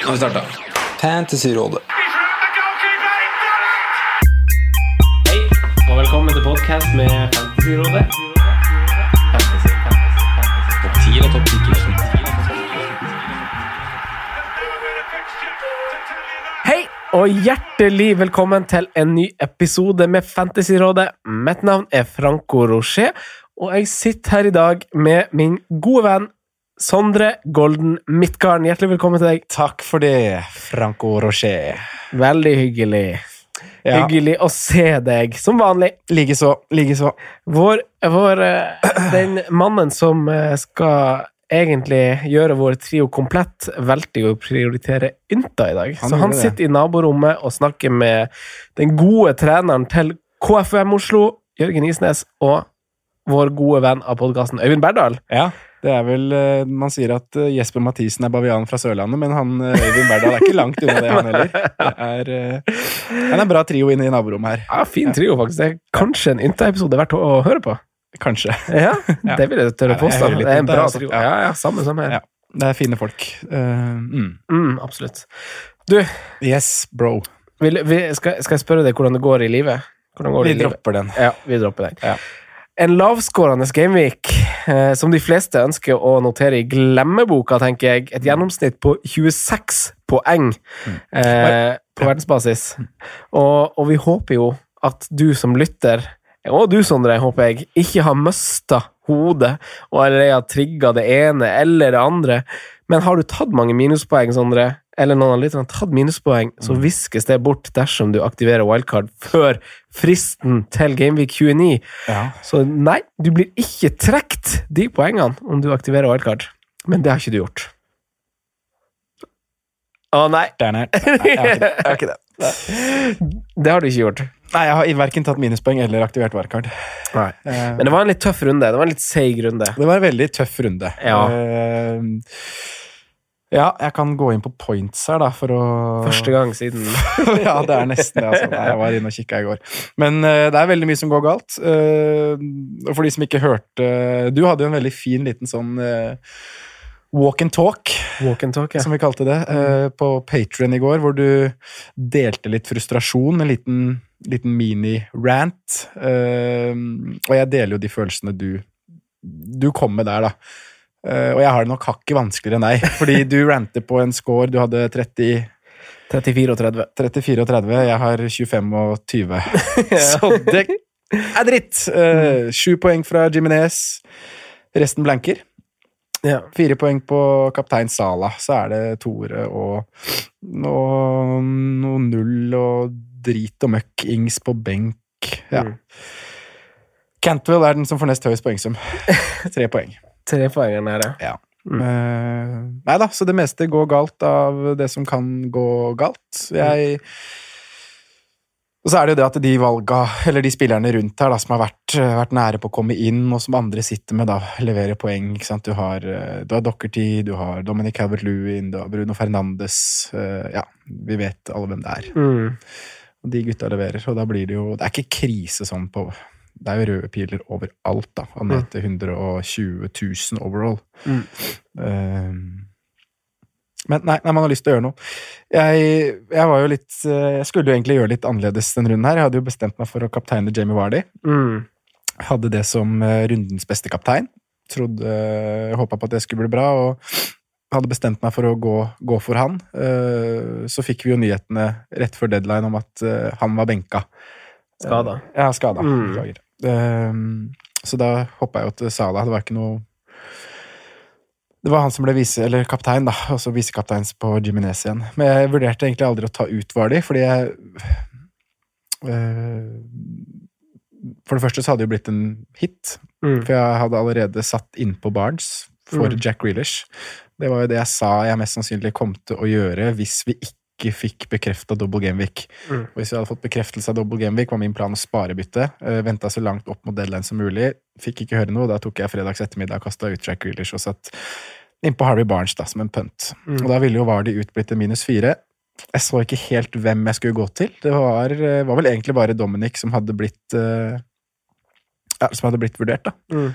Nå har vi starta. Fantasyrådet. Hei, og velkommen til podcast med Fantasyrådet. Fantasy, fantasy, fantasy. Topp 10 eller topp 10 Hei, og hjertelig velkommen til en ny episode med Fantasyrådet. Mitt navn er Franco Rocher, og jeg sitter her i dag med min gode venn Sondre Golden Midtgarden. Hjertelig velkommen til deg. Takk for det, Franco Rocher. Veldig hyggelig. Ja. Hyggelig å se deg, som vanlig. Likeså. Likeså. Vår, vår eh, Den mannen som eh, skal egentlig gjøre vår trio komplett, valgte å prioritere Ynta i dag. Han Så han sitter det. i naborommet og snakker med den gode treneren til KFUM Oslo, Jørgen Isnes, og vår gode venn av podkasten, Øyvind Berdal. Ja, det er vel eh, Man sier at eh, Jesper Mathisen er bavian fra Sørlandet, men han eh, Øyvind Berdal er ikke langt unna det, han heller. Det er, han er en bra trio inne i naborommet her. Ja, Fin trio, faktisk. Det er kanskje en Ynta-episode verdt å høre på. Kanskje. Ja. Det vil jeg tørre å påstå. Det er en bra altså. trio. Ja. Ja, samme, samme her. Ja. Det er fine folk. Mm. Mm, absolutt. Du, Yes, bro. vil, vi, skal, skal jeg spørre deg hvordan det går i livet? Går Vi i livet? dropper den. Ja, vi dropper den. Ja. En lavskårende gameweek, eh, som de fleste ønsker å notere i glemmeboka, tenker jeg. Et gjennomsnitt på 26 poeng eh, på verdensbasis. Og, og vi håper jo at du som lytter, og du, Sondre, håper jeg, ikke har mista hodet og allerede har trigga det ene eller det andre. Men har du tatt mange minuspoeng, Sondre, eller noen av lytterne har tatt minuspoeng, så viskes det bort dersom du aktiverer wildcard før fristen til Gameweek 29. Ja. Så nei, du blir ikke trukket de poengene om du aktiverer wildcard. Men det har ikke du gjort. Å nei. Nei, jeg har ikke det. Har ikke det. det har du ikke gjort. Nei, jeg har verken tatt minuspoeng eller aktivert wildcard. Nei. Eh, Men det var en litt tøff runde. Det var en litt seig runde. Det var en veldig tøff runde. Ja. Eh, ja, jeg kan gå inn på points her, da, for å Første gang siden ja, det er nesten det. Altså. Jeg var inne og kikka i går. Men uh, det er veldig mye som går galt. Eh, og for de som ikke hørte Du hadde jo en veldig fin liten sånn uh, walk and talk, walk and talk. Ja. som vi kalte det, eh, på Patrion i går, hvor du delte litt frustrasjon, en liten, liten mini-rant. Og jeg deler jo de følelsene du du kom med der, da. Eh, og jeg har det nok hakket vanskeligere enn deg, fordi du ranter på en score. Du hadde 30 34 og 30. 34 og 30. Jeg har 25 og 20. Så det er dritt! Sju poeng fra Jiminez. Resten blanker. Ja. Fire poeng på kaptein Sala. Så er det toere og noe null og drit og møkk. Ings på benk. Ja. Mm. Cantwell er den som får nest høyest poengsum. Tre poeng. Trepoengeren her, ja. Mm. Uh, nei da, så det meste går galt av det som kan gå galt. Jeg Og så er det jo det at de valga, eller de spillerne rundt her da, som har vært, vært nære på å komme inn, og som andre sitter med, da, leverer poeng. ikke sant? Du har, eh, du har Dockerty, du har Dominic Calvert-Lewin, du har Bruno Fernandes. eh, ja, vi vet alle hvem det er. Mm. Og de gutta leverer, og da blir det jo Det er ikke krise sånn på Det er jo røde piler overalt, da. Han ned til 120 000 overall. Mm. Eh, men nei, nei, man har lyst til å gjøre noe. Jeg, jeg var jo litt eh, Jeg skulle jo egentlig gjøre litt annerledes denne runden her. Jeg hadde jo bestemt meg for å kapteine Jamie Vardy. Mm. Hadde det som eh, rundens beste kaptein. Trodde Håpa på at det skulle bli bra. Og hadde bestemt meg for å gå, gå for han. Eh, så fikk vi jo nyhetene rett før deadline om at han var benka. Skada. Ja, skada. Mm. Beklager. Eh, så da hoppa jeg jo til Salah. Det var ikke noe Det var han som ble vise, eller kaptein, da, og så visekapteins på Jiminez igjen. Men jeg vurderte egentlig aldri å ta ut Vardi, fordi jeg eh, For det første så hadde det jo blitt en hit, Mm. for jeg hadde allerede satt innpå Barnes for Mm. Jack Grealish. Det var jo det jeg sa jeg mest sannsynlig kom til å gjøre hvis vi ikke fikk bekrefta double gameweek. Mm. Hvis jeg hadde fått bekreftelse av double gameweek, var min plan å spare byttet. Uh, Venta så langt opp mot deadline som mulig. Fikk ikke høre noe. Da tok jeg fredags ettermiddag og kasta ut Jack Grealish og satt innpå Harvey Barnes da, som en punt. Mm. Og da ville jo Vardy utblitt en minus fire. Jeg så ikke helt hvem jeg skulle gå til. Det var, eh, var vel egentlig bare Dominic som hadde blitt uh, ja, Som hadde blitt vurdert, da. Mm.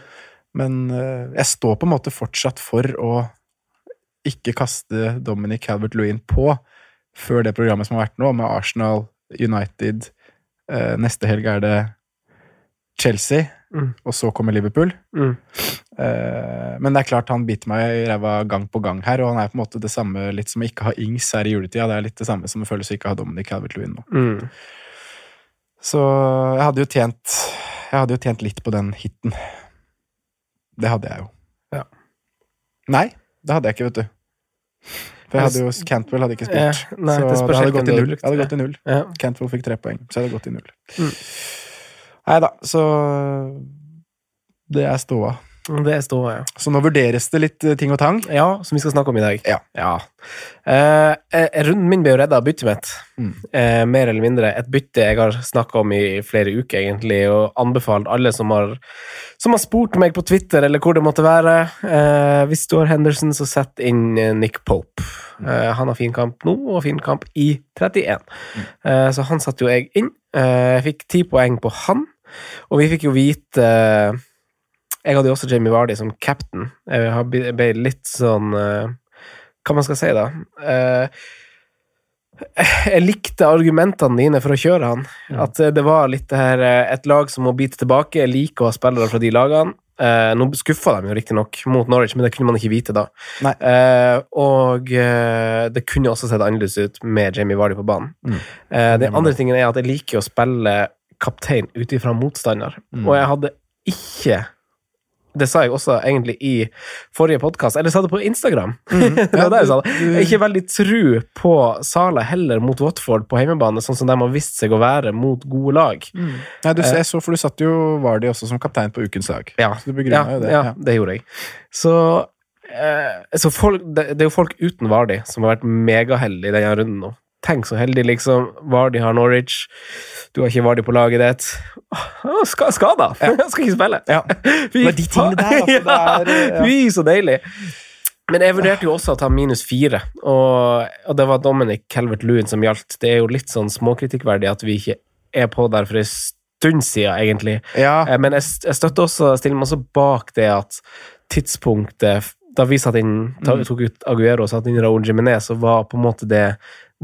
Men uh, jeg står på en måte fortsatt for å ikke kaste Dominic Calvert-Lewin på før det programmet som har vært nå, med Arsenal, United eh, Neste helg er det Chelsea, Mm. og så kommer Liverpool. Mm. Eh, men det er klart han biter meg i ræva gang på gang her, og han er på en måte det samme litt som å ikke ha Ings her i juletida. Det er litt det samme som å føles å ikke ha Dominic Calvert-Lewin nå. Mm. Så jeg hadde jo tjent Jeg hadde jo tjent litt på den hiten. Det hadde jeg jo. Ja. Nei, det hadde jeg ikke, vet du. Jeg hadde jo, Cantwell hadde ikke spilt. Ja, nei, så det det hadde gått null. Det hadde gått i null. Ja. Cantwell fikk tre poeng, så jeg hadde gått i null. Mm. Nei da, så Det er ståa. Det står, ja. Så nå vurderes det litt eh, ting og tang. Ja, som vi skal snakke om i dag. Ja. ja. eh, runden min ble jo redda av byttet mitt. Mm. Eh, mer eller mindre. Et bytte jeg har snakka om i flere uker, egentlig, og anbefalt alle som har, som har spurt meg på Twitter, eller hvor det måtte være. Eh, hvis du har Henderson, så sett inn eh, Nick Pope. Eh, han har fin kamp nå, og fin kamp i 31. Eh, så han satte jo jeg inn. Eh, jeg fikk ti poeng på han, og vi fikk jo vite jeg hadde jo også Jamie Vardy som captain. Jeg ble litt sånn eh, Hva man skal si, da? Eh, jeg likte argumentene dine for å kjøre han. At eh, det var litt det her Et lag som må bite tilbake. Jeg liker å ha spillere fra de lagene. Eh, nå skuffa de jo riktignok mot Norwich, men det kunne man ikke vite da. Eh, og eh, det kunne også sett annerledes ut med Jamie Vardy på banen. Mm. Eh, den andre tingen er at jeg liker å spille kaptein ut ifra motstander. Mm. Og jeg hadde ikke det sa jeg også egentlig i forrige podkast, eller sa det på Instagram. det var der jeg det. Jeg er ikke veldig tru på Sala heller mot Watford på hjemmebane, sånn som de har vist seg å være mot gode lag. Nei, du, jeg så, for du satt jo Vardi også som kaptein på ukens lag. Ja, Så du begrunna ja, jo det. ja, det gjorde jeg. Så, eh, så folk, det, det er jo folk uten Vardi som har vært megaheldige i denne runden nå. Tenk så heldig, liksom. Vardi har Norwich. Du har ikke Vardi på laget ditt. Ska, skada! Ja. skal ikke spille. Ja. Er de tingene der, altså, ja. ja. Fy, så deilig. Men jeg vurderte jo også å ta minus fire, og, og det var Dominic Calvert-Lewin som gjaldt. Det er jo litt sånn småkritikkverdig at vi ikke er på der for en stund siden, egentlig. Ja. Eh, Men jeg, jeg støtter også, stiller meg også bak det at tidspunktet Da vi satt inn, ta, tok ut Aguero og satte inn Raúl Jiménez, så var på en måte det,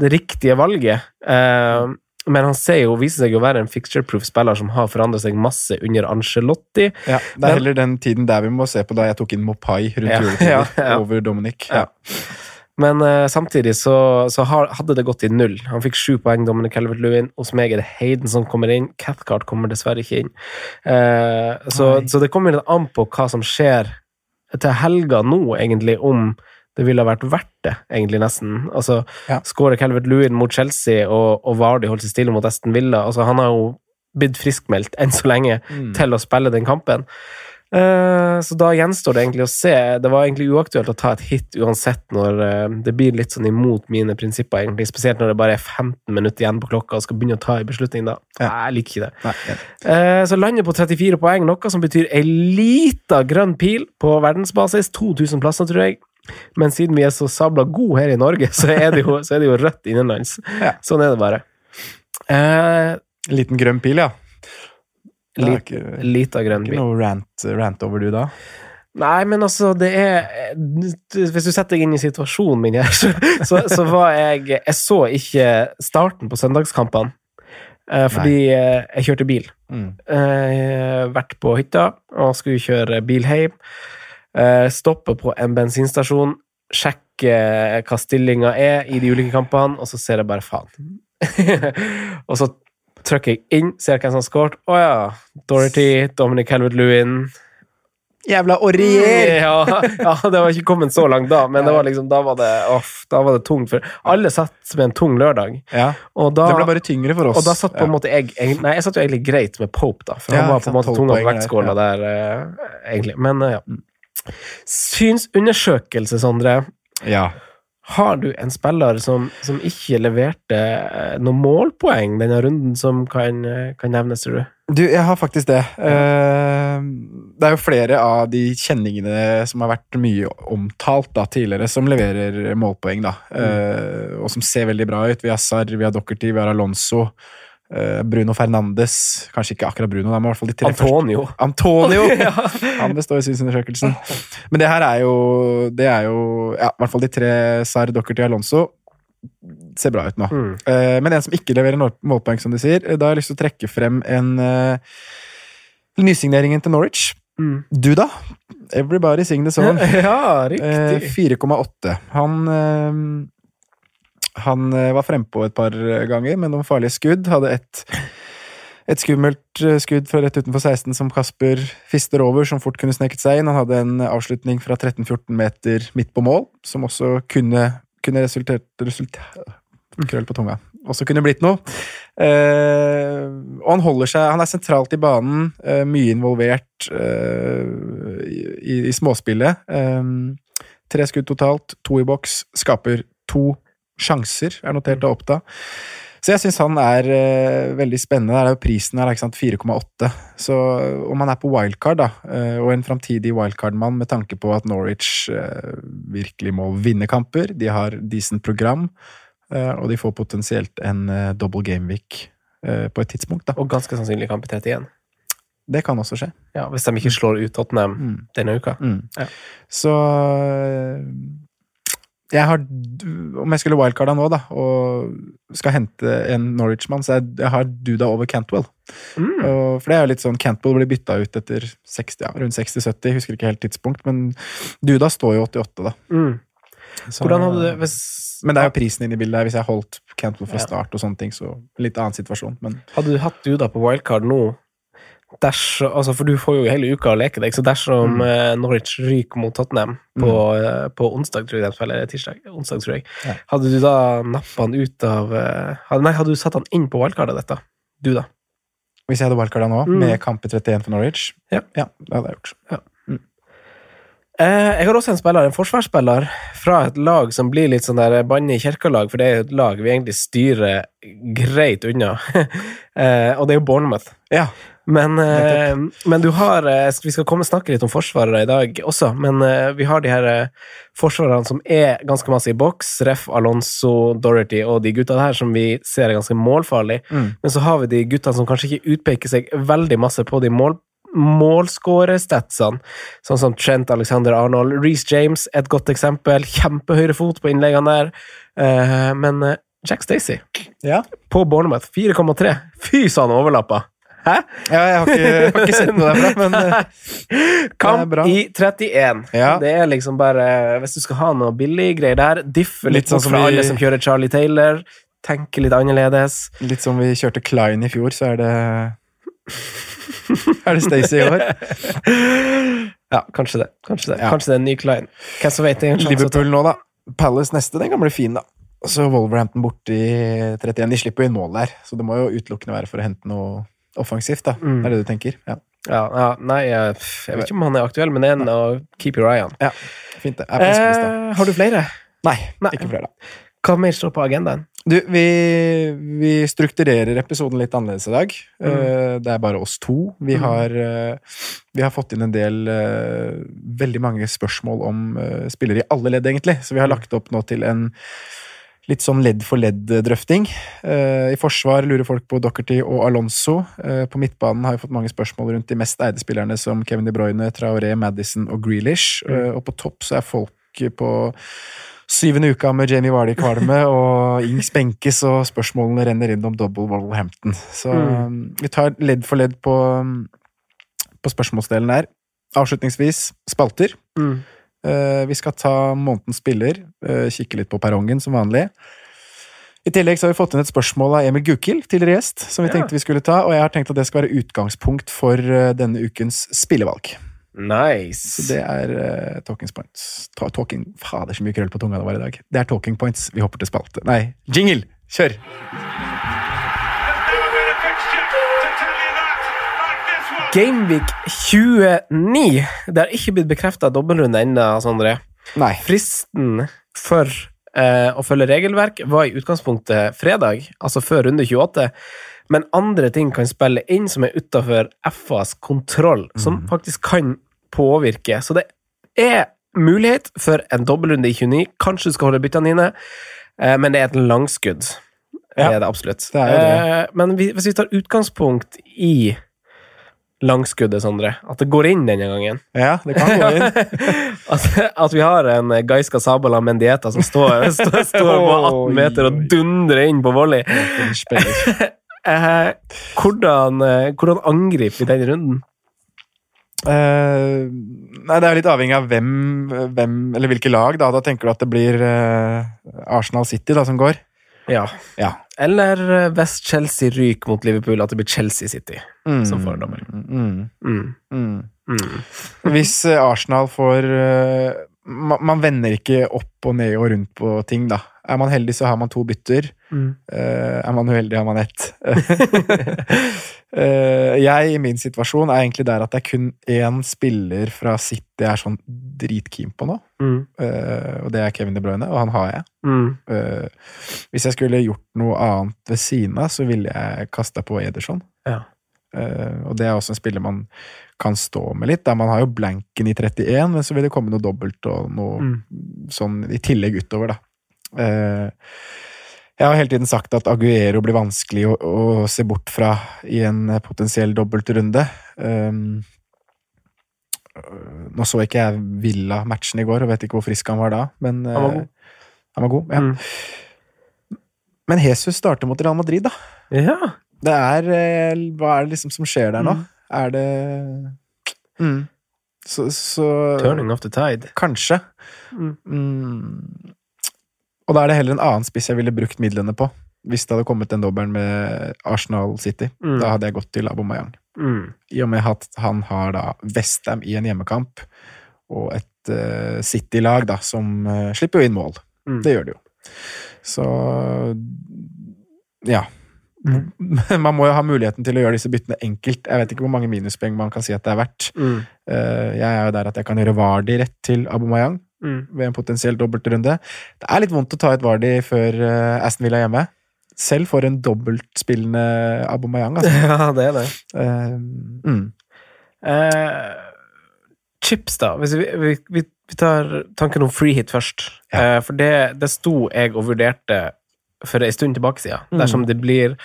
det riktige valget. Eh, men han jo, viser seg å være en fixture-proof spiller som har forandret seg masse under Ancelotti. Ja, det er heller den tiden der vi må se på da jeg tok inn Mopai rundt Ja, juletider ja, ja. over Dominic. Men uh, samtidig så, så hadde det gått i null. Han fikk sju poeng, Dominic Calvert-Lewin. Hos meg er det Hayden som kommer inn. Cathcart kommer dessverre ikke inn. Uh, så, så det kommer litt an på hva som skjer til helga nå, egentlig, om det ville ha vært verdt det, egentlig, nesten. Altså, Ja. Skårer Calvert-Lewin mot Chelsea, og, og Vardy holdt seg stille mot Aston Villa altså, Han har jo blitt friskmeldt enn så lenge Mm. til å spille den kampen. Eh, så da gjenstår det egentlig å se. Det var egentlig uaktuelt å ta et hit uansett når eh, det blir litt sånn imot mine prinsipper, egentlig. Spesielt når det bare er 15 minutter igjen på klokka og skal begynne å ta en beslutning da. Ja. Jeg liker ikke det. Nei, ja. Eh, så lander på 34 poeng, noe som betyr ei lita grønn pil på verdensbasis. 2000 plasser, tror jeg. Men siden vi er så sabla gode her i Norge, så er det jo, så er det jo rødt innenlands. Ja. Sånn er det bare. Eh, En liten grønn pil, ja. Lita grønn ikke noe rant, rant over du da? Nei, men altså, det er Hvis du setter deg inn i situasjonen min her, så, så, så var jeg Jeg så ikke starten på søndagskampene. eh, fordi eh, jeg kjørte bil. Mm. Eh, vært på hytta og skulle kjøre bil hjem. Eh, stoppe på en bensinstasjon, sjekke sjekker hva stillinga er i de ulike kampene, og så ser jeg bare faen. og så trykker jeg inn, ser hvem som har skåret. Å ja. Dorothy, Dominic Helvet-Lewin Jævla Aurier! Ja, ja, det var ikke kommet så langt da, men det var liksom, da var det, off, da var det tungt. For alle satt med en tung lørdag. Ja. Og da, Det ble bare tyngre for oss. og da satt på en måte jeg Nei, jeg satt jo egentlig greit med Pope, da. For Ja, han var på en måte 12 tunga på vektskåla ja. der, eh, egentlig. Men eh, ja. Synsundersøkelse, Sondre. Ja. Har du en spiller som, som ikke leverte eh, noen målpoeng denne runden, som kan, eh, kan nevnes, tror du? Du, jeg har faktisk det. Eh, det er jo flere av de kjenningene som har vært mye omtalt da, tidligere, som leverer målpoeng, da. Mm. og som ser veldig bra ut. Vi har Sarr, vi har Dockerty, vi har Alonso. Eh, Bruno Fernandes Kanskje ikke akkurat Bruno, men i hvert fall de tre Antonio. første. Antonio! Han består i synsundersøkelsen. Men det her er jo Det er jo Ja, i hvert fall de tre Sarr, Dockerty, Alonso ser bra ut nå. Mm. Eh, men en som ikke leverer målpoeng, som de sier, eh, da har jeg lyst til å trekke frem en nysigneringen til Norwich. Mm. Du, da? Everybody sing the song. ja, riktig. 4,8. Han Han eh, var frempå et par ganger med noen farlige skudd. Hadde et, et skummelt eh, skudd fra rett utenfor 16 som Kasper fister over, som fort kunne sneket seg inn. Han hadde en avslutning fra 13-14 meter midt på mål, som også kunne, kunne resultert resultat, Krøll på tunga. Også kunne blitt noe. Eh, og han holder seg Han er sentralt i banen, eh, mye involvert eh, i, i småspillet. Eh, tre skudd totalt, to i boks, skaper to sjanser, er notert av Oppda. Så jeg syns han er uh, veldig spennende. Der er jo prisen her, 4,8. Så om han er på wildcard, da, uh, og en framtidig wildcard-mann med tanke på at Norwich uh, virkelig må vinne kamper, de har decent program, eh, og de får potensielt en eh, double gameweek eh, på et tidspunkt, da. Og ganske sannsynlig kamp i 31. Det kan også skje. Ja, hvis de ikke slår ut Tottenham Mm. denne uka. Mm. Ja. Så jeg har Om jeg skulle wildcarda nå, da, og skal hente en Norwich-mann, så jeg, jeg har Duda over Cantwell. Mm. Og, for det er jo litt sånn Cantwell blir bytta ut etter 60, ja, rundt 60-70, husker ikke helt tidspunkt, men Duda står jo 88, da. Mm. Så- Hvordan hadde du hvis, Men det er jo prisen inne i bildet her. Hvis jeg holdt Cantwell fra start og sånne ting, så litt annen situasjon, men Hadde du hatt Duda på wildcard nå dersom, altså For du får jo hele uka å leke deg, så dersom Mm. eh, Norwich ryker mot Tottenham på, mm. på onsdag, tror jeg, eller tirsdag, onsdag, tror jeg, Ja. hadde du da nappa han ut av eh, Nei, hadde du satt han inn på wildcardet dette? Du, da? hvis jeg hadde wildcarda nå, Mm. med kamp i 31 for Norwich, Ja. ja det hadde jeg gjort. Ja. jeg har også en spiller, en forsvarsspiller, fra et lag som blir litt sånn der banne i kirka-lag, for det er jo et lag vi egentlig styrer greit unna. eh, og det er jo Bournemouth. Ja. Men, eh, men du har eh, Vi skal komme og snakke litt om forsvarere i dag også, men eh, vi har de her forsvarerne som er ganske masse i boks. Ref. Alonso, Dorothy og de gutta her som vi ser er ganske målfarlige. Mm. Men så har vi de gutta som kanskje ikke utpeker seg veldig masse på de mål målskårerstatsene, sånn som Trent Alexander Arnold. Reece James, et godt eksempel. Kjempehøyre fot på innleggene der. Men Jack Stacey Ja. på Bournemouth, 4,3. Fy sa han overlappa! Hæ? Ja, jeg har ikke, jeg har ikke sett noe derfra, men eh, Kamp i 31. Ja. Det er liksom bare Hvis du skal ha noe billig greier der, diffe litt, Litt sånn som fra vi- alle som kjører Charlie Taylor, tenke litt annerledes. litt som vi kjørte Klein i fjor, så er det Er det Stacey i år? Ja, kanskje det. Kanskje det, Ja. kanskje det er en ny Klein. Hvem som vet? Det er. Liverpool nå, da. Palace neste, den kan bli fin, da. Og så Wolverhampton borte i 31. De slipper jo inn mål der, så det må jo utelukkende være for å hente noe offensivt, da. Mm. Det er det du tenker? Ja. Ja, ja, nei, jeg, jeg vet ikke om han er aktuell, men det er en å keep your eye on. ja. Fint, det. Eh, har du flere? Nei, nei. ikke flere, da. Hva mer står på agendaen? Du, vi, vi strukturerer episoden litt annerledes i dag. Mm. Uh, Det er bare oss to. Vi har, uh, vi har fått inn en del uh, Veldig mange spørsmål om spillere i alle ledd, egentlig. Så vi Mm. har lagt opp nå til en litt sånn ledd for ledd-drøfting. I forsvar lurer folk på Dockerty og Alonso. Eh, På midtbanen har vi fått mange spørsmål rundt de mest eide spillerne som Kevin De Bruyne, Traoré, Madison og Grealish. Mm. Eh, Og på topp så er folk på syvende uka med Jamie Vardy kvalme, og Ings benkes, og spørsmålene renner inn om double Wolverhampton. Så Mm. um, vi tar ledd for ledd på, um, på spørsmålsdelen her. Avslutningsvis spalter. Mm. Eh, vi skal ta månedens spiller, eh, kikke litt på perrongen som vanlig. I tillegg så har vi fått inn et spørsmål av Emil Gukild, tidligere gjest, som vi Ja. tenkte vi skulle ta, og jeg har tenkt at det skal være utgangspunkt for eh, denne ukens spillevalg. Nice. Så det er uh, talking points. Ta, talking, Fader, så mye krøll på tunga det var i dag. Det er talking points. Vi hopper til spalte. Nei, jingle! Kjør! Gameweek 29. Det har ikke blitt bekrefta dobbeltrunde ennå, Sondre. Nei. Fristen for eh, å følge regelverk var i utgangspunktet fredag, altså før runde 28. Men andre ting kan spille inn som er utafor FAs kontroll, som faktisk kan påvirke. Så det er mulighet for en dobbeltrunde i 29. Kanskje du skal holde byttene dine, eh, men det er et langskudd. Ja, det er det absolutt. det er det. Eh, men hvis vi tar utgangspunkt i langskuddet, Sondre, at det går inn denne gangen Ja, det kan gå inn. at, at vi har en Gaiska Sabala Mendieta som står, står, står på 18 meter og dundrer inn på volley. Eh, hvordan, eh, hvordan angriper vi den runden? Uh, nei, det er litt avhengig av hvem, hvem eller hvilke lag. Da, da tenker du at det blir uh, Arsenal City da, som går? Ja. Ja. Eller hvis Chelsea ryker mot Liverpool, at det blir Chelsea City Mm. som får dobbel. Mm. Mm. Mm. Mm. Hvis eh, Arsenal får eh, ma- Man vender ikke opp og ned og rundt på ting, da. Er man heldig, så har man to bytter. Mm. Eh, er man uheldig, har man ett. Eh, jeg, i min situasjon, er egentlig der at det er kun én spiller fra City jeg er sånn dritkeen på nå. Mm. Eh, og det er Kevin De Bruyne, og han har jeg. Mm. Hvis jeg skulle gjort noe annet ved siden av, så ville jeg kasta på Ederson. Ja. Uh, og det er også en spiller man kan stå med litt. Der Man har jo blanken i 31, men så vil det komme noe dobbelt og noe Mm. sånn i tillegg utover, da. Eh, jeg har hele tiden sagt at Aguero blir vanskelig å, å se bort fra i en potensiell dobbeltrunde. Um, nå så ikke jeg Villa-matchen i går, og vet ikke hvor frisk han var da, men Han var god. eh, han var god ja. Mm. Men Jesus starter mot Real Madrid, da. Ja. Det er eh, Hva er det liksom som skjer der nå? Mm. Er det mm. Så, så Turning of the tide. Kanskje. Mm. Mm. Og da er det heller en annen spiss jeg ville brukt midlene på. Hvis det hadde kommet en dobbel med Arsenal City. Mm. Da hadde jeg gått til Abomayang. Mm. I og med at han har da Westham i en hjemmekamp, og et uh, City-lag da som uh, slipper jo inn mål. Mm. Det gjør det jo. Så ja. Man må jo ha muligheten til å gjøre disse byttene enkelt. Jeg vet ikke hvor mange minuspoeng man kan si at det er verdt. Mm. Eh, Jeg er jo der at jeg kan gjøre Vardi rett til Aubameyang Mm. ved en potensiell dobbeltrunde. Det er litt vondt å ta et Vardi før eh, Aston Villa hjemme. Selv for en dobbeltspillende Aubameyang, altså. Ja, det er det. Uh, mm. uh, chips, da. Hvis vi, vi, vi, tar tanken om free hit først. Eh, for det, det sto jeg og vurderte for en stund tilbake siden. Mm. Dersom det blir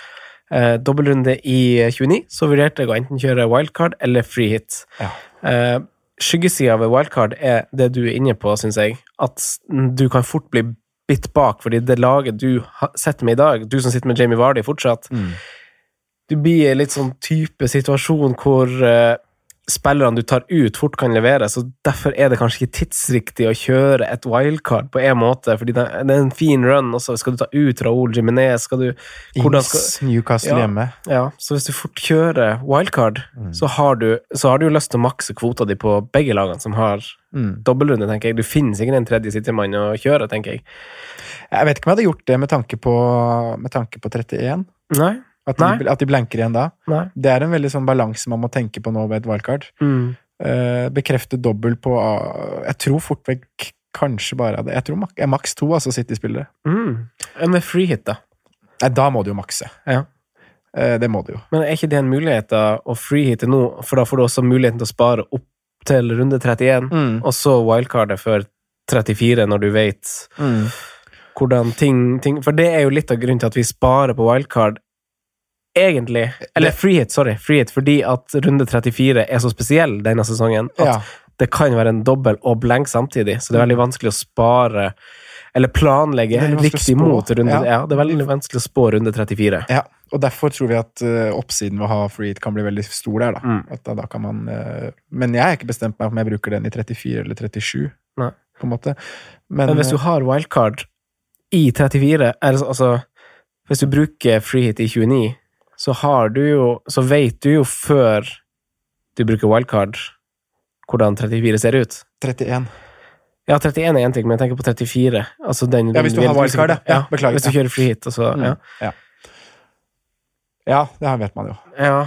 eh, dobbeltrunde i 29, så vurderte jeg å enten kjøre wildcard eller free hit. Ja. Eh, Skyggesida ved wildcard er det du er inne på, syns jeg. At du kan fort bli bitt bak, fordi det laget du setter med i dag, du som sitter med Jamie Vardy fortsatt, Mm. du blir i litt sånn type situasjon hvor eh, spillerne du tar ut, fort kan levere, så derfor er det kanskje ikke tidsriktig å kjøre et wildcard på en måte, fordi det, er en fin run, Også. skal du ta ut Raoul Jiminez skal du hvordan skal, Newcastle Ja. hjemme. ja, Så hvis du fort kjører wildcard, Mm. så, har du, så har du lyst til å makse kvota di på begge lagene som har Mm. dobbeltrunde, tenker jeg. Du finner sikkert en tredje sittemann å kjøre, tenker jeg. Jeg vet ikke om jeg hadde gjort det med tanke på, med tanke på 31. Nei? At de, at de blanker igjen da. Nei. Det er en veldig sånn balanse man må tenke på nå ved et wildcard. Mm. Eh, bekrefte dobbel på Jeg tror fort vekk kanskje bare det. Jeg tror mak maks to, altså City-spillere. Mm. Med free hit, da? Nei, da må du jo makse. Ja. Eh, det må du jo. Men er ikke det en mulighet da, å freehitte nå, for da får du også muligheten til å spare opp til runde 31, Mm. og så wildcardet før 34 når du vet Mm. hvordan ting, ting For det er jo litt av grunnen til at vi sparer på wildcard, egentlig. Eller Det- freehit, sorry. Free hit, fordi at runde 34 er så spesiell denne sesongen at Ja. det kan være en dobbel og blank samtidig, så det er veldig vanskelig å spare eller planlegge riktig mot runde Ja. ja. det er veldig vanskelig å spå runde 34. ja. Og derfor tror vi at eh, oppsiden ved å ha free hit kan bli veldig stor der, da. Mm. Da, da kan man eh, Men jeg har ikke bestemt meg om jeg bruker den i 34 eller 37. Nei. på en måte. Men, Men hvis du har wildcard i 34, er det altså Hvis du bruker free hit i 29, så har du jo Så vet du jo før du bruker wildcard, hvordan 34 ser ut. 31 Ja, 31 er én ting, men jeg tenker på 34. Altså den, Ja, hvis du har wildcard, ja. Ja, beklager, Hvis du kjører free hit, altså. Mm. ja. Ja. ja, det her vet man jo. ja.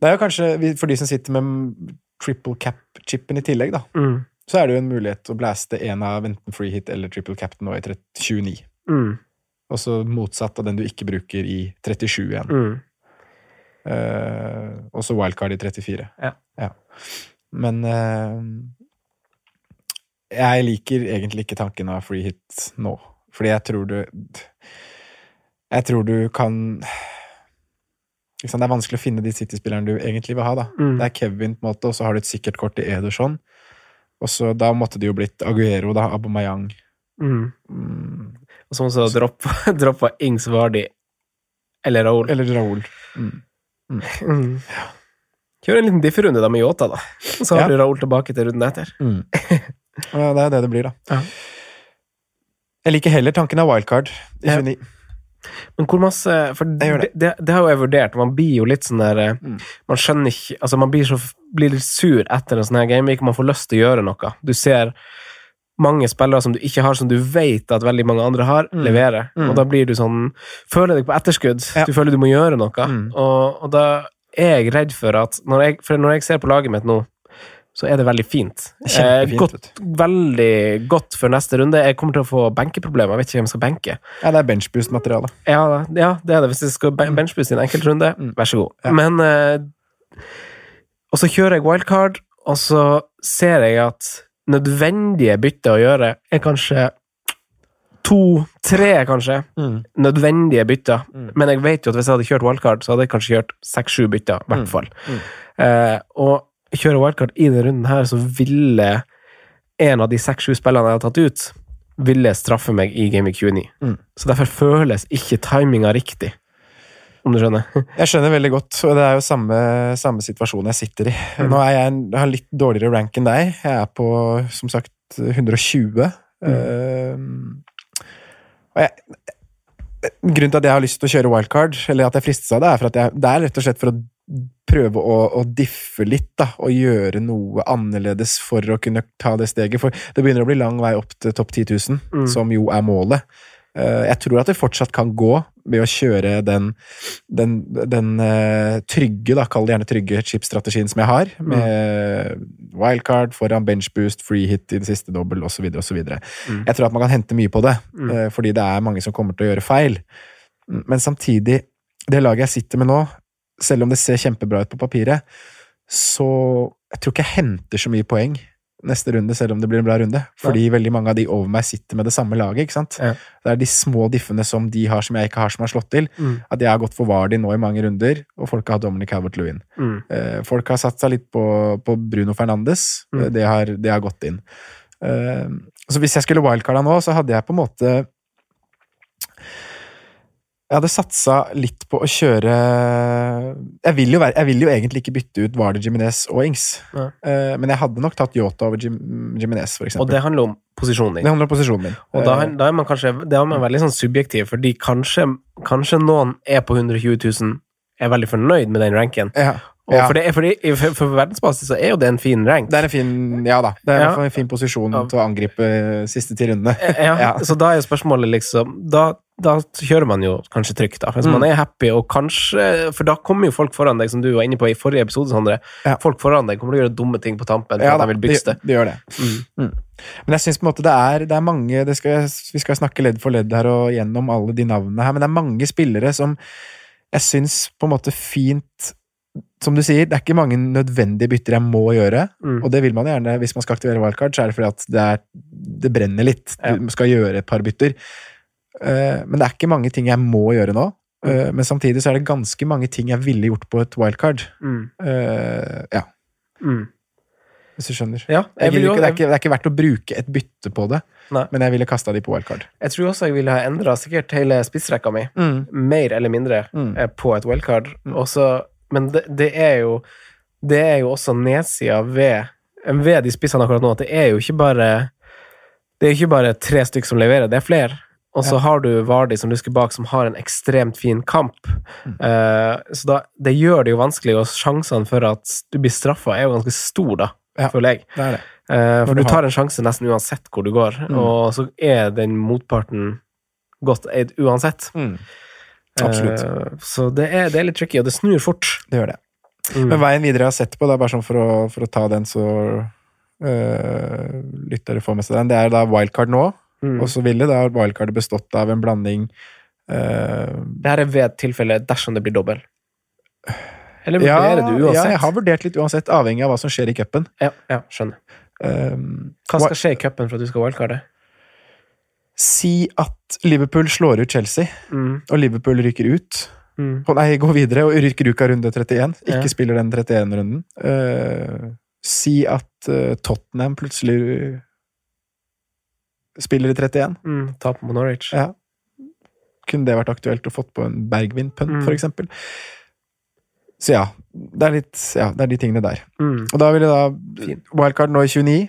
Det er jo kanskje, For de som sitter med triple cap-chipen i tillegg, da, Mm. så er det jo en mulighet å blaste en av enten free hit eller triple cap nå i 29. Mm. Og så motsatt av den du ikke bruker i 37 igjen. Mm. Eh, og så wildcard i 34. Ja. Men uh, jeg liker egentlig ikke tanken av free hit nå. Fordi jeg tror du Jeg tror du kan liksom, Det er vanskelig å finne de City-spillerne du egentlig vil ha. da. Mm. Det er Kevin, på en måte, og så har du et sikkert kort i Ederson. Og så Da måtte det jo blitt Aguero, da, Abomayang. Mm. Mm. Og så måtte du ha droppa Ings Vardi eller Raoul. Eller Raoul. Mm. Mm. Kjør en liten differunde da med Yota, da. Så har Ja. du Raoul tilbake til runden etter. Mm. Ja, det er det det blir, da. Ja. Jeg liker heller tanken av wildcard i Ja. 29. Men hvor masse For det, det. det, det har jo jeg vurdert. Man blir jo litt sånn der eh, Mm. Man skjønner ikke Altså, man blir, så, blir litt sur etter en sånn her gameweek. Man får lyst til å gjøre noe. Du ser mange spillere som du ikke har, som du vet at veldig mange andre har, Mm. leverer. Mm. Og da blir du sånn Føler deg på etterskudd. Ja. Du føler du må gjøre noe. Mm. Og, og da er jeg redd for at når jeg, For når jeg ser på laget mitt nå, så er det veldig fint. Eh, godt, veldig godt for neste runde. Jeg kommer til å få benkeproblemer. Jeg vet ikke hvem jeg skal benke. Ja, det er benchboost-materiale. Ja, ja, det er det. Hvis jeg skal benchboost benchbooste i en enkeltrunde, Mm. vær så god. Ja. Men eh, Og så kjører jeg wildcard, og så ser jeg at nødvendige bytter å gjøre er kanskje to-tre, kanskje. Mm. Nødvendige bytter. Mm. Men jeg vet jo at hvis jeg hadde kjørt wildcard, så hadde jeg kanskje kjørt seks-sju bytter, i hvert Mm. fall. Mm. Eh, og kjøre wildcard i denne runden her, så ville en av de seks-sju spillene jeg har tatt ut, ville straffe meg i Game Gameweek 29. Mm. Så derfor føles ikke timinga riktig, om du skjønner. Jeg skjønner veldig godt, og det er jo samme, samme situasjon jeg sitter i. Mm. Nå jeg, en- jeg litt dårligere rank enn deg. Jeg er på, som sagt, 120. Mm. Uh, og jeg, grunnen til at jeg har lyst til å kjøre wildcard, eller at jeg fristes av det, er for at jeg, det er rett og slett for å prøve å, å diffe litt, da, og gjøre noe annerledes for å kunne ta det steget. For det begynner å bli lang vei opp til topp 10 000, Mm. som jo er målet. Eh, Jeg tror at det fortsatt kan gå ved å kjøre den, den, den eh, trygge, da, kall det gjerne trygge chip-strategien som jeg har, med wildcard foran benchboost, free hit i det siste dobbel osv. osv. Mm. Jeg tror at man kan hente mye på det, Mm. eh, fordi det er mange som kommer til å gjøre feil. Men samtidig, det laget jeg sitter med nå, selv om det ser kjempebra ut på papiret, så jeg tror ikke jeg henter så mye poeng neste runde, selv om det blir en bra runde. Fordi veldig mange av de over meg sitter med det samme laget. ikke sant? Ja. Det er de små diffene som de har som jeg ikke har, som har slått til. Mm. At jeg har gått for Vardi nå i mange runder, og folk har hatt Dominic Calvert-Lewin. Mm. Eh, folk har satt seg litt på, på Bruno Fernandes. Mm. Eh, Det, har, det har gått inn. Eh, så hvis jeg skulle wildcarda nå, så hadde jeg på en måte Jeg hadde satsa litt på å kjøre Jeg vil jo, være, jeg vil jo egentlig ikke bytte ut Varder, Jiminez og Ings, Nei. Eh, men jeg hadde nok tatt Yota over Jim, Jiminez, for Og det handler om posisjonen Det din. handler om posisjonen min. Og da, Eh, da er man kanskje da er man veldig sånn subjektiv, fordi kanskje, kanskje noen er på 120 000, er veldig fornøyd med den ranken. ja. Ja. for, det, fordi, for, for verdensbasis så er jo det en fin rank. Det er en fin Ja da. Det er Ja. en fin posisjon Ja. til å angripe siste ti rundene. Ja, Ja. Så da er jo spørsmålet liksom Da, da kjører man jo kanskje trygt, da. Hvis Mm. man er happy, og kanskje For da kommer jo folk foran deg, som du var inne på i forrige episode, Sondre. Ja. Folk foran deg kommer til å gjøre dumme ting på tampen for Ja at da, de vil bykste. De, det gjør det. Mm. Men jeg syns på en måte det er, det er mange det skal, Vi skal snakke ledd for ledd her og gjennom alle de navnene her, men det er mange spillere som jeg syns på en måte fint Som du sier, det er ikke mange nødvendige bytter jeg må gjøre. Mm. Og det vil man gjerne hvis man skal aktivere wildcard, så er det fordi at det, er, det brenner litt. Du skal gjøre et par bytter. Eh, men det er ikke mange ting jeg må gjøre nå. Eh, men samtidig så er det ganske mange ting jeg ville gjort på et wildcard. Mm. Eh, ja, Mm. hvis du skjønner. Ja, Jeg jeg, vil jo, ikke, det, er ikke, det er ikke verdt å bruke et bytte på det, Nei. men jeg ville kasta de på wildcard. jeg tror også jeg ville ha endra sikkert hele spissrekka mi, mer eller mindre, Mm. på et wildcard. Mm. Også, men det, det er jo Det er jo også nedsida ved, ved de spissene akkurat nå, at det er jo ikke bare Det er ikke bare tre stykker som leverer, det er flere. Og så har du Vardi som lusker bak, som har en ekstremt fin kamp. Mm. Uh, så da, det gjør det jo vanskelig, og sjansene for at du blir straffa, er jo ganske stor, da, Ja. føler jeg. Det er det. Uh, for du du tar en sjanse nesten uansett hvor du går, Mm. og så er den motparten godt eid uansett. Absolutt. Uh, så det er, det er litt tricky, og det snur fort. Det gjør det. Mm. Men veien videre jeg har sett på, da, bare sånn for å, for å ta den så lyttere får med seg den, det er da wildcard nå. Mm. Og så ville da wildcardet bestått av en blanding øh, Det her er ved tilfelle dersom det blir dobbel. Eller ja, vurderer du ja, jeg har vurdert litt uansett, avhengig av hva som skjer i cupen. Ja, ja, skjønner. Um, Hva skal skje i cupen for at du skal wildcarde? si at Liverpool slår ut Chelsea, Mm. og Liverpool rykker ut. Mm. Nei, går videre og rykker ut av runde 31. Ikke Ja. spiller den 31-runden. Uh, si at uh, Tottenham plutselig spiller i 31. Mm. Tap mot Norwich. Ja. Kunne det vært aktuelt å fått på en Bergvin-punt, Mm. for eksempel? Så ja, det er litt Ja, det er de tingene der. Mm. Og da ville da Wildcard nå i 29.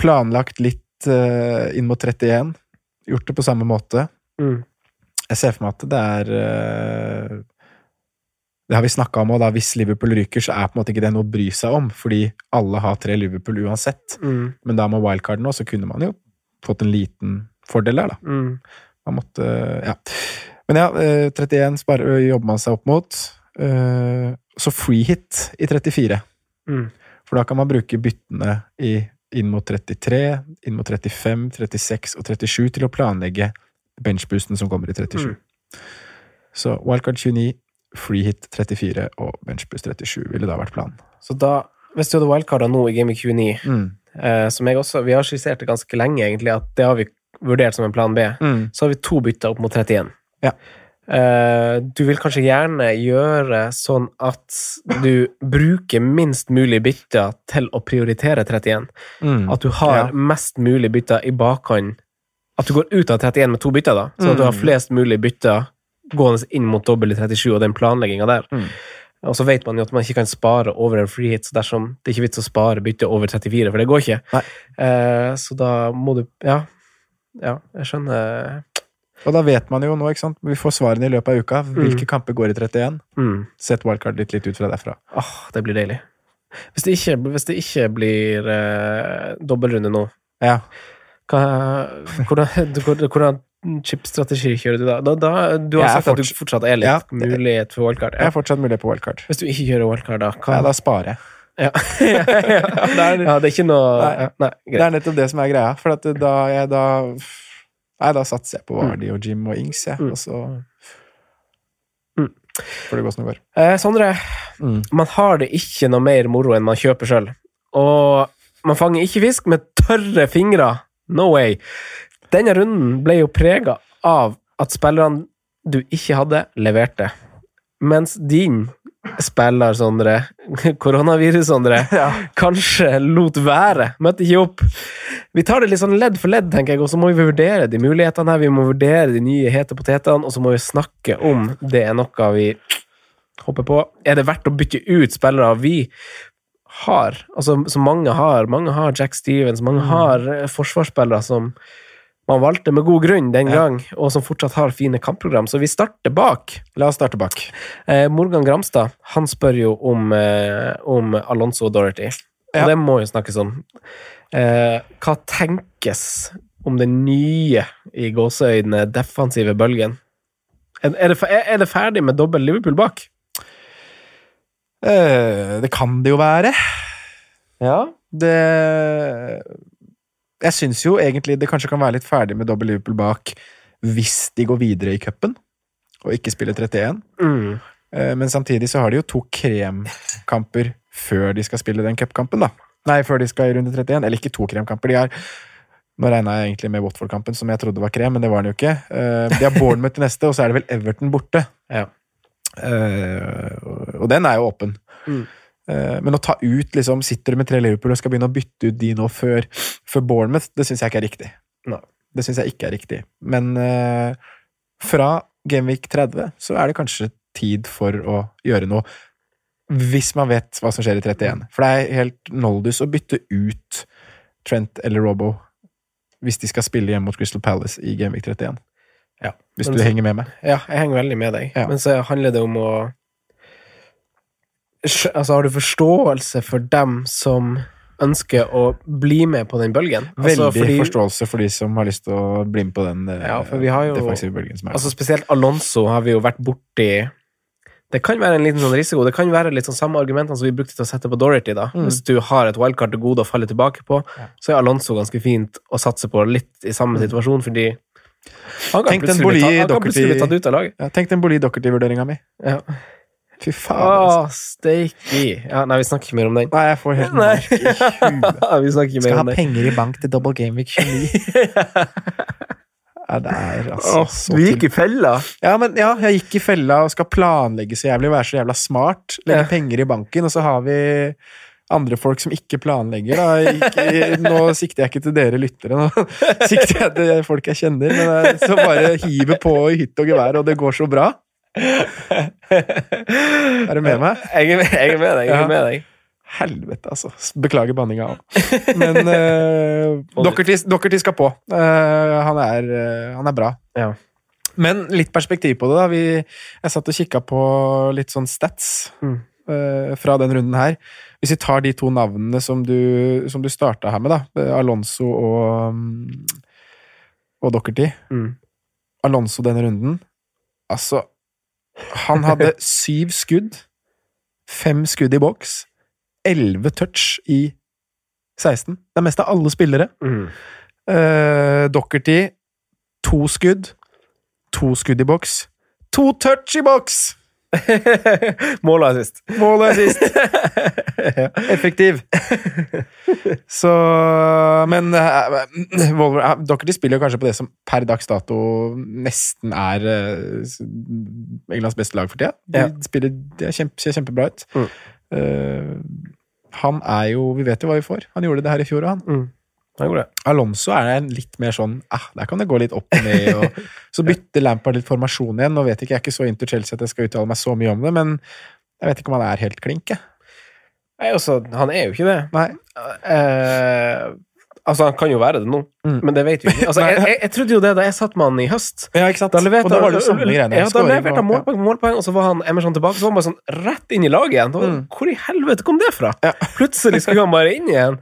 Planlagt litt uh, inn mot 31. Gjort det på samme måte. Mm. Jeg ser for meg at det er uh, Det har vi snakka om, og da hvis Liverpool ryker, så er på en måte ikke det noe å bry seg om, fordi alle har tre Liverpool uansett. Mm. Men da med wildcard nå, så kunne man jo fått en liten fordel der, da. Mm. Man måtte Ja. Men ja, eh, 31 sparer, jobber man seg opp mot. Eh, Så free hit i 34. Mm. For da kan man bruke byttene i, inn mot 33, inn mot 35, 36 og 37 til å planlegge benchboosten som kommer i 37. Mm. Så wildcard 29, free hit 34 og benchboost 37 ville da vært planen. Så da, hvis du hadde wildcarda nå i Gaming 29, eh, som jeg også Vi har skissert det ganske lenge, egentlig, at det har vi vurdert som en plan B. Mm. Så har vi to bytter opp mot 31. Ja. Eh, du vil kanskje gjerne gjøre sånn at du bruker minst mulig bytter til å prioritere 31. Mm. At du har Ja. mest mulig bytter i bakhånd. At du går ut av 31 med to bytter, da. Sånn at du har Mm. flest mulig bytter gående inn mot dobbel i 37, og den planlegginga der. Mm. Og så vet man jo at man ikke kan spare over en free hit, så dersom det er ikke vits å spare bytte over 34, for det går ikke. Eh, så da må du Ja. Ja, jeg skjønner. Og da vet man jo nå, ikke sant, vi får svarene i løpet av uka. Hvilke kamper går i 31? Mm. Sett wildcard litt, litt ut fra derfra. Åh, det blir deilig. Hvis det ikke, hvis det ikke blir eh, dobbeltrunde nå, Ja. hva, hvordan, hvordan chipstrategi kjører du da? da, da du har sagt at du fortsatt er litt Ja. mulighet for wildcard. Jeg er fortsatt mulighet på wildcard. Hvis du ikke kjører wildcard, da? Hva? Ja, da sparer jeg. Ja. ja, det er, ja, det er ikke noe Nei. ja, Nei, Det er nettopp det som er greia. For at da jeg da Nei, da satser jeg på Vardi og Jim og Ings, jeg. Mm. Og så Mm. får det gå som det går. Eh, Sondre, Mm. man har det ikke noe mer moro enn man kjøper sjøl. Og man fanger ikke fisk med tørre fingre. No way. Denne runden ble jo prega av at spillerne du ikke hadde, leverte. Mens din spiller, Sondre, koronavirus, Sondre, kanskje lot være. Møtte ikke opp. Vi tar det litt sånn ledd for ledd, tenker jeg, og så må vi vurdere de mulighetene her. Vi må vurdere de nye hete potetene, og så må vi snakke om det er noe vi hopper på. Er det verdt å bytte ut spillere vi har? Altså, som mange har. Mange har Jack Stevens, mange har eh, forsvarsspillere som man valgte med god grunn den Ja. gang, og som fortsatt har fine kampprogram. Så vi starter bak. La oss starte bak. Eh, Morgan Gramstad han spør jo om, eh, om Alonso og Dorothy. Og Ja. det må jo snakkes om. Eh, hva tenkes om den nye, i gåseøynene, defensive bølgen? Er, er, det, er det ferdig med dobbel Liverpool bak? Eh, det kan det jo være. Ja. Det Jeg syns jo egentlig det kanskje kan være litt ferdig med dobbel Liverpool bak hvis de går videre i cupen og ikke spiller 31. Mm. Eh, Men samtidig så har de jo to kremkamper før de skal spille den cupkampen, da. Nei, før de skal i runde 31. Eller ikke to kremkamper. De har Nå regna jeg egentlig med Watford-kampen, som jeg trodde var krem, men det var den jo ikke. Eh, De har Bournemouth til neste, og så er det vel Everton borte. Ja. Eh, og- Og den er jo åpen. Mm. Eh, Men å ta ut liksom, Sitter du med tre Liverpool og skal begynne å bytte ut de nå før, før Bournemouth, det syns jeg ikke er riktig. Nei. Det syns jeg ikke er riktig. Men eh, fra Gameweek 30 så er det kanskje tid for å gjøre noe. Hvis man vet hva som skjer i 31. For det er helt noldus å bytte ut Trent eller Robbo hvis de skal spille hjemme mot Crystal Palace i Gameweek 31. Ja. Hvis du så- henger med meg. Ja, jeg henger veldig med deg. Ja. Men så handler det om å Altså, har du forståelse for dem som ønsker å bli med på den bølgen? Veldig Altså, fordi- forståelse for de som har lyst til å bli med på den eh, Ja, for vi har jo- defensive bølgen som er. Altså Spesielt Alonso har vi jo vært borti Det kan være en liten sånn risiko. Det kan være litt sånn samme argumentene som vi brukte til å sette på Dorothy. da. Mm. Hvis du har et wildcard til gode å falle tilbake på, så er Alonso ganske fint å satse på litt i samme situasjon, fordi han kan Mm. Tenk plutselig bli tatt- han kan plutselig bli tatt ut av laget. ja, tenk den Boli-Dockerty-vurderinga mi. Ja. Fy faen. altså. Steiki. Ja, nei, vi snakker ikke mer om den. Nei, jeg får helt mark i huet. vi snakker ikke Skal mer ha om den. penger i bank til double game week 29. Ja, det er altså så du gikk i fella. Ja, men ja, jeg gikk i fella og skal planlegge så jævlig være så jævla smart. Legge Ja. penger i banken, og så har vi andre folk som ikke planlegger. Da. Ikke, nå sikter jeg ikke til dere lyttere, nå sikter jeg til folk jeg kjenner. Men eh, så bare hiver på i hytt og gevær, og det går så bra. Er du med meg? Jeg er med, jeg er med deg. Jeg er med deg. Helvete, altså. Beklager banninga òg. Men uh, Dockerty, Dockerty skal på. Uh, han, er, uh, han er bra. Ja. Men litt perspektiv på det. da. Vi, jeg satt og kikka på litt sånn stats Mm. uh, fra den runden her. Hvis vi tar de to navnene som du, som du starta her med, da, eh, Alonso og, mm, og Dockerty Mm. Alonso denne runden Altså, han hadde syv skudd, fem skudd i boks, elleve touch i 16. Det er mest av alle spillere. Mm. Uh, Dockerty, to skudd, to skudd i boks, to touch i boks! Mål og assist. Mål og assist! Effektiv. Så Men uh, Wolver, uh, Dockerty spiller kanskje på det som per dags dato nesten er Englands beste lag for tida. De Ja. spiller, de kjempe, ser kjempebra ut. Mm. Uh, han er jo Vi vet jo hva vi får. Han gjorde det her i fjor, og han. Mm. Alonso er en litt mer sånn ah, Der kan det gå litt opp og ned. Og, så bytter Lampard litt formasjon igjen. Nå vet ikke jeg er ikke så into Chelsea at jeg skal uttale meg så mye om det, men jeg vet ikke om han er helt klink. jeg. Nei, altså, han er jo ikke det. Eh, altså, han kan jo være det nå, Mm. men det vet vi ikke. Altså, jeg, jeg, jeg trodde jo det da jeg satt med han i høst. Ja, ikke sant? Da leverte og da var det jo samme greiene. Ja, da leverte han målpoeng på målpoeng, og så var han Emerson tilbake. Så var han bare sånn rett inn i laget igjen. Da, Mm. Hvor i helvete kom det fra? Ja. Plutselig skulle han bare inn igjen.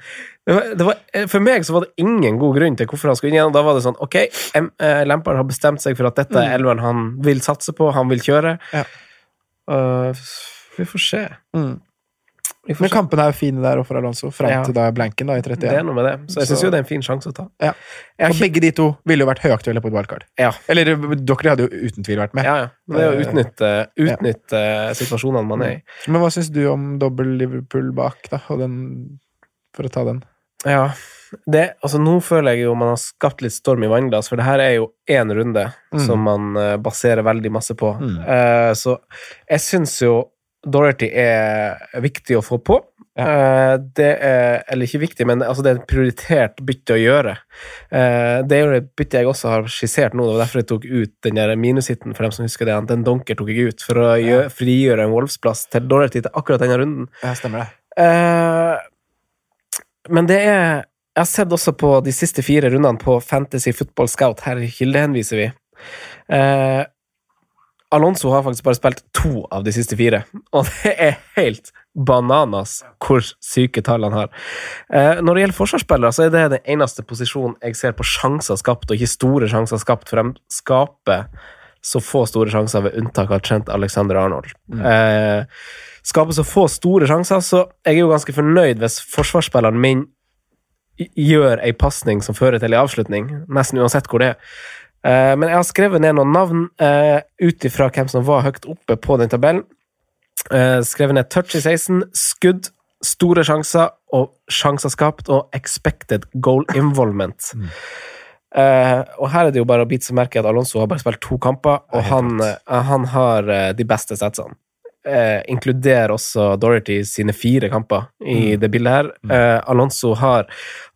Det var, for meg så var det ingen god grunn til hvorfor han skulle inn igjen. og Da var det sånn Ok, eh, Lampard har bestemt seg for at dette er elveren han vil satse på, han vil kjøre. Mm. Ja. Uh, vi får se. Mm. Vi får Men se. kampene er jo fine der og for Alonso, fram Ja. til da blanken da, i 31. Det er noe med det. Så jeg syns jo det er en fin sjanse å ta. Ja. Og ikke... Begge de to ville jo vært høyaktuelle på et wildcard. Ja. Eller dere hadde jo uten tvil vært med. Ja, ja. Men det er å Eh, utnytte, utnytte situasjonene man er i. Men hva syns du om dobbel Liverpool bak, da? Og den, for å ta den. Ja. Det, altså Nå føler jeg jo man har skapt litt storm i vannglass, for det her er jo én runde Mm. som man eh, baserer veldig masse på. Mm. Uh, så jeg syns jo Dorothy er viktig å få på. Eh, det er Eller ikke viktig, men altså det er et prioritert bytte å gjøre. Uh, det er jo et bytte jeg også har skissert nå. Det var derfor jeg tok ut den der minushiten, for dem som husker det. Den donker tok jeg ut for å gjøre, frigjøre en Wolfsplass til Dorothy til akkurat denne runden. Ja, stemmer det. Eh, men det er Jeg har sett også på de siste fire rundene på Fantasy Football Scout. Her kildehenviser vi. Eh, Alonso har faktisk bare spilt to av de siste fire, og det er helt bananas hvor syke tall han har. Eh, når det gjelder forsvarsspillere, så er det den eneste posisjonen jeg ser på sjanser skapt, og ikke store sjanser skapt, for de skaper så få store sjanser ved unntak av Trent Alexander Arnold. Eh, skaper så få store sjanser, så jeg er jo ganske fornøyd hvis forsvarsspilleren min gjør ei pasning som fører til ei avslutning, nesten uansett hvor det er. Eh, men jeg har skrevet ned noen navn eh, ut ifra hvem som var høyt oppe på den tabellen. Eh, skrevet ned touch i 16, skudd, store sjanser og sjanser skapt og expected goal involvement. Eh, og her er det jo bare å bite seg merke i at Alonso har bare spilt to kamper, og han, eh, han har eh, de beste setsene. Uh, inkluderer også Dorothy sine fire kamper i det bildet her. Uh, Alonso har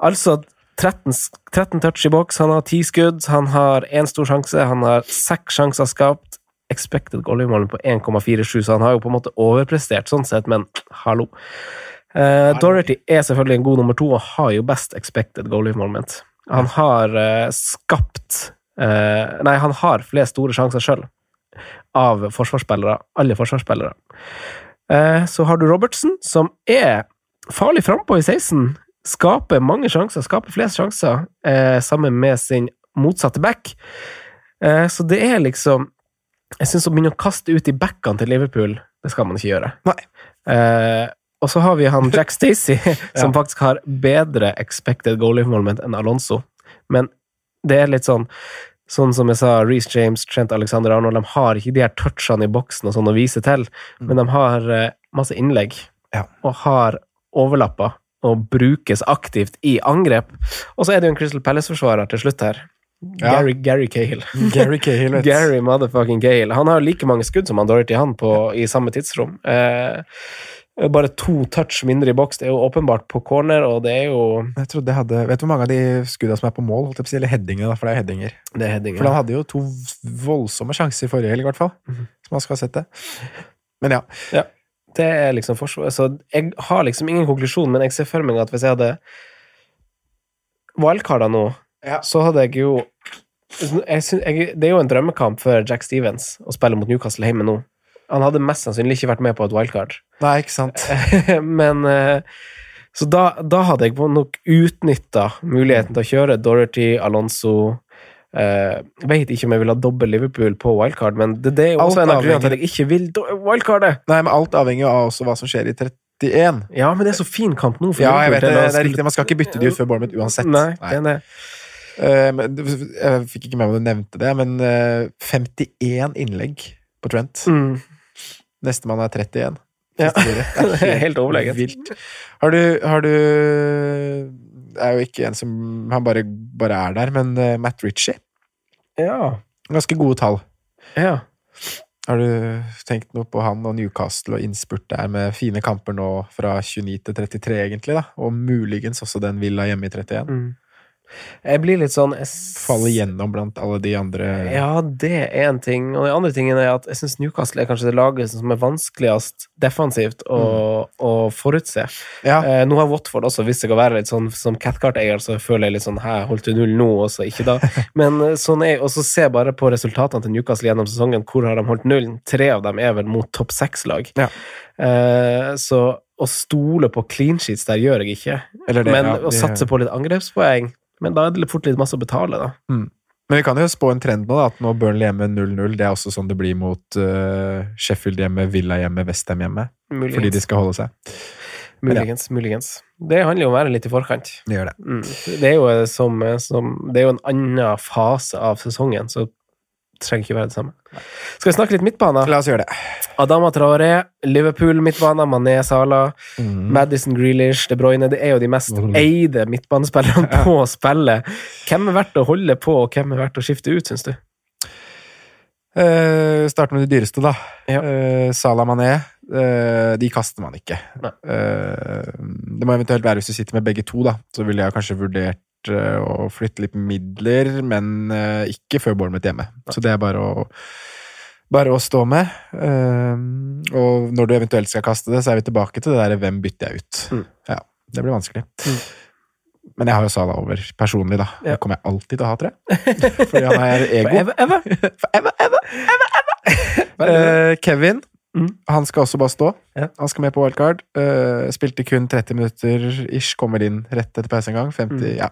altså 13, 13 touch i boks, han har 10 skudd, han har én stor sjanse, han har seks sjanser skapt. Expected goalie-målen på 1,47, så han har jo på en måte overprestert sånn sett, men hallo. Uh, Dorothy er selvfølgelig en god nummer to og har jo best expected goal involvement. Han har uh, skapt uh, Nei, han har flest store sjanser sjøl av forsvarsspillere. Alle forsvarsspillere. Uh, så har du Robertsen, som er farlig frampå i 16. Skaper mange sjanser, skaper flest sjanser, sammen med sin motsatte back. Så det er liksom Jeg syns å begynne å kaste ut i backene til Liverpool, det skal man ikke gjøre. Nei. Og så har vi han Jack Stacey, som Ja. faktisk har bedre expected goal involvement enn Alonso. Men det er litt sånn Sånn som jeg sa, Reece James, Trent Alexander Arnold, de har ikke de her touchene i boksen og sånn å vise til, men de har eh, masse innlegg, Ja. og har overlapper og brukes aktivt i angrep. Og så er det jo en Crystal Palace-forsvarer til slutt her. Ja. Gary, Gary Cahill. Gary Cahill, vet. Gary motherfucking Cahill. Han har like mange skudd som han Dorothy han på, i samme tidsrom. Eh, bare to touch mindre i boks. Det er jo åpenbart på corner, og det er jo Jeg trodde jeg hadde Vet du hvor mange av de skudda som er på mål? Holdt jeg på å si, Eller headingene, da, for det er headinger. Det er headinger. For han hadde jo to voldsomme sjanser i forrige helg, i hvert fall. Mhm. Som man skal ha sett det. Men ja. Det er liksom forsvaret. Så jeg har liksom ingen konklusjon, men jeg ser for meg at hvis jeg hadde wildcarda nå, Ja. så hadde jeg jo jeg synes, jeg, Det er jo en drømmekamp for Jack Stevens å spille mot Newcastle hjemme nå. Han hadde mest sannsynlig ikke vært med på et wildcard. Nei, ikke sant. Men eh, Så da, da hadde jeg nok utnytta muligheten til å kjøre Dorothy, Alonso uh, Vet ikke om jeg vil ha dobbel Liverpool på wildcard, men det, det er jo Alt også en av grunnene til at jeg ikke vil wildcardet. wildcarde. Nei, men alt avhenger av også hva som skjer i 31. Ja, men det er så fin kamp nå. Ja, jeg vet det. Det er riktig. Man skal ikke bytte de ut før Bournemouth uansett. Nei, er det. uh, men jeg fikk ikke med meg om du nevnte det, men uh, 51 innlegg på Trent. Mm. Nestemann er 31. Ja. Det er helt overlegent. Vilt. Har du, har du er jo ikke en som Han bare, bare er der, men eh, Matt Ritchie. Ja. Ganske gode tall. ja. Har du tenkt noe på han og Newcastle og innspurt der med fine kamper nå fra 29 til 33, egentlig, da? Og muligens også den Villa hjemme i 31? Mm. Jeg blir litt sånn jeg Faller gjennom blant alle de andre Ja, det er en ting. Og den andre tingen er at jeg syns Newcastle er kanskje det laget som er vanskeligst defensivt å, å forutse. Ja. Eh, nå har Watford også vist seg å være litt sånn som Cathcart-eier, så føler jeg litt sånn Hæ, holdt du null nå, og så ikke da? Men eh, sånn er Og så se bare på resultatene til Newcastle gjennom sesongen. Hvor har de holdt nullen? Tre av dem er vel mot topp seks-lag. Ja. Eh, så å stole på clean sheets der gjør jeg ikke. Eller det, Men ja, å satse på litt angrepspoeng Men da er det fort litt masse å betale, da. Men vi kan jo spå en trend nå, da, at nå Burnley hjemme 0-0. Det er også sånn det blir mot uh, Sheffield hjemme, Villa hjemme, Westham hjemme. Muligens. Fordi de skal holde seg. Muligens, muligens. Det handler jo om å være litt i forkant. Det gjør det. Mm. Det er jo eh, som, som Det er jo en annen fase av sesongen, så trenger ikke være det samme. Skal vi snakke litt midtbane? La oss gjøre det. Adama Traoré, Liverpool midtbane, Mané Sala, Madison Grealish, De Bruyne Det er jo de mest Mm. eide midtbanespillerne på spillet. Hvem er verdt å holde på, og hvem er verdt å skifte ut, syns du? Uh, Starte med de dyreste, da. Ja. Eh, Salah Mané. eh, de kaster man ikke. Eh, det må eventuelt være hvis du sitter med begge to, da. Så ville jeg kanskje vurdert eh, å flytte litt midler, men eh, ikke før Bournemouth hjemme. Så det er bare å bare å stå med. Eh, og når du eventuelt skal kaste det, så er vi tilbake til det der 'hvem bytter jeg ut'? Mm. Ja, det blir vanskelig. Men jeg har jo Sala over personlig, da. Ja. Det kommer jeg alltid til å ha, tror jeg. Fordi han er ego. Eva, Eva? Eh, Kevin, Mm. han skal også bare stå. Ja. Han skal med på wildcard. Uh, spilte kun 30 minutter ish, kommer inn rett etter pause en gang. 50, Mm. ja.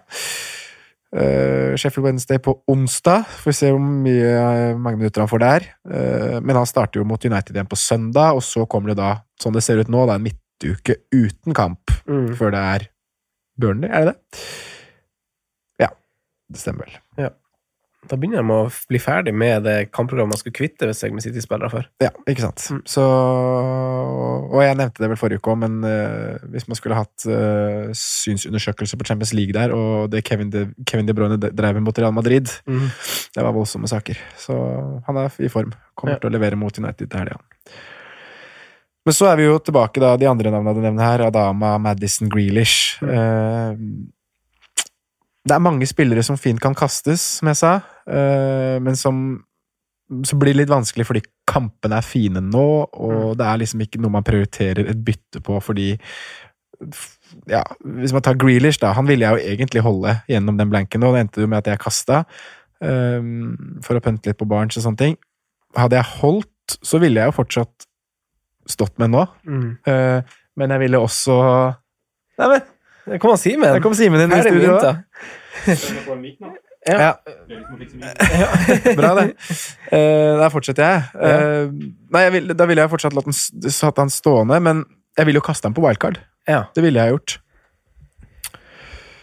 Uh, Sheffield Wednesday på onsdag. Får vi se hvor mye, mange minutter han får der. Uh, men han starter jo mot United igjen på søndag, og så kommer det da, sånn det ser ut nå, da, en midtuke uten kamp Mm. før det er Burnley, er det det? Ja, det stemmer vel. Da begynner de å bli ferdig med det kampprogrammet man skulle kvitte seg med City-spillere for. Ja, ikke sant. Mm. Så Og jeg nevnte det vel forrige uke òg, men uh, hvis man skulle hatt uh, synsundersøkelse på Champions League der, og det Kevin De, Kevin De Bruyne drev mot Real Madrid, det var voldsomme saker. Så han er i form. Kommer Ja. til å levere mot United til helga. Men så er vi jo tilbake, da, de andre navnene du nevner her. Adama, Madison, Grealish. Eh, det er mange spillere som fint kan kastes, som jeg sa, eh, men som så blir det litt vanskelig fordi kampene er fine nå, og det er liksom ikke noe man prioriterer et bytte på fordi ja, Hvis man tar Grealish, da. Han ville jeg jo egentlig holde gjennom den blanken, og det endte jo med at jeg kasta. Um, for å pønte litt på Barents og sånne ting. Hadde jeg holdt, så ville jeg jo fortsatt stått med nå. Mm. Uh, men jeg ville også Nei, Det kom han Simen. Der kom Simen inn i studio. Ja. Ja. Bra, det. Uh, da fortsetter jeg. Uh, nei, jeg vil, da ville jeg fortsatt latt den, satt han stående, men jeg ville jo kaste han på wildcard. Ja. Det ville jeg gjort.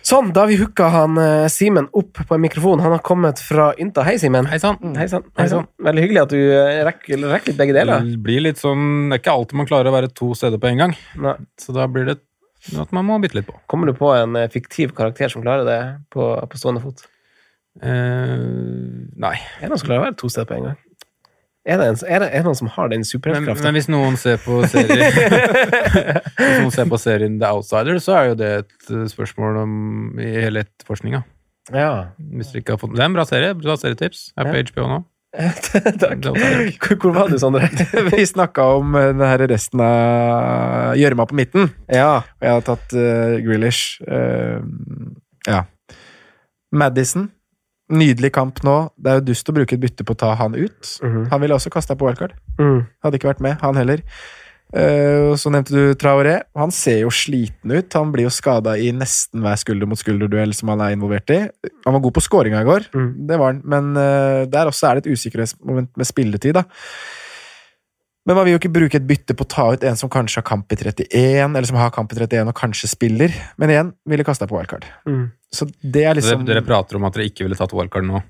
Sånn, da har vi hooka han eh, Simen opp på en mikrofon. Han har kommet fra Ynta. Hei, Simen. Hei sann. Sann. Veldig hyggelig at du rekker, rekker litt begge deler. Det blir litt sånn Det er ikke alltid man klarer å være to steder på en gang. Nei. Så da blir det at man må bytte litt på. Kommer du på en eh, fiktiv karakter som klarer det på, på stående fot? Uh, nei. Er det noen som klarer å være to steder på en gang? Er det, en, er det, er det noen som har den Men, superheltkraften? men hvis noen ser på serien Hvis noen ser på serien The Outsider, så er jo det et eh, spørsmål om i hele etterforskninga. Ja. Hvis dere ikke har fått Det er en bra serie. Bra serietips. Er på Ja. HBO nå. Takk. Hvor, var du, Sondre? Vi snakka om denne den her resten av gjørma på midten. Ja. Og jeg har tatt uh, Grealish. Uh, ja. Madison. Nydelig kamp nå. Det er jo dust å bruke et bytte på å ta han ut. Mhm. Han ville også kasta på wildcard. Mm. Hadde ikke vært med, han heller. Uh, så nevnte du Traoré. Han ser jo sliten ut. Han blir jo skada i nesten hver skulder mot skulder-duell som han er involvert i. Han var god på skåringa i går, Mm. det var han, men uh, der også er det et usikkerhetsmoment med spilletid, da. Men man vil jo ikke bruke et bytte på å ta ut en som kanskje har kamp i 31, eller som har kamp i 31 og kanskje spiller. Men igjen, ville kasta på wildcard. Mm. Så det er liksom dere, dere prater om at dere ikke ville tatt wildcard nå,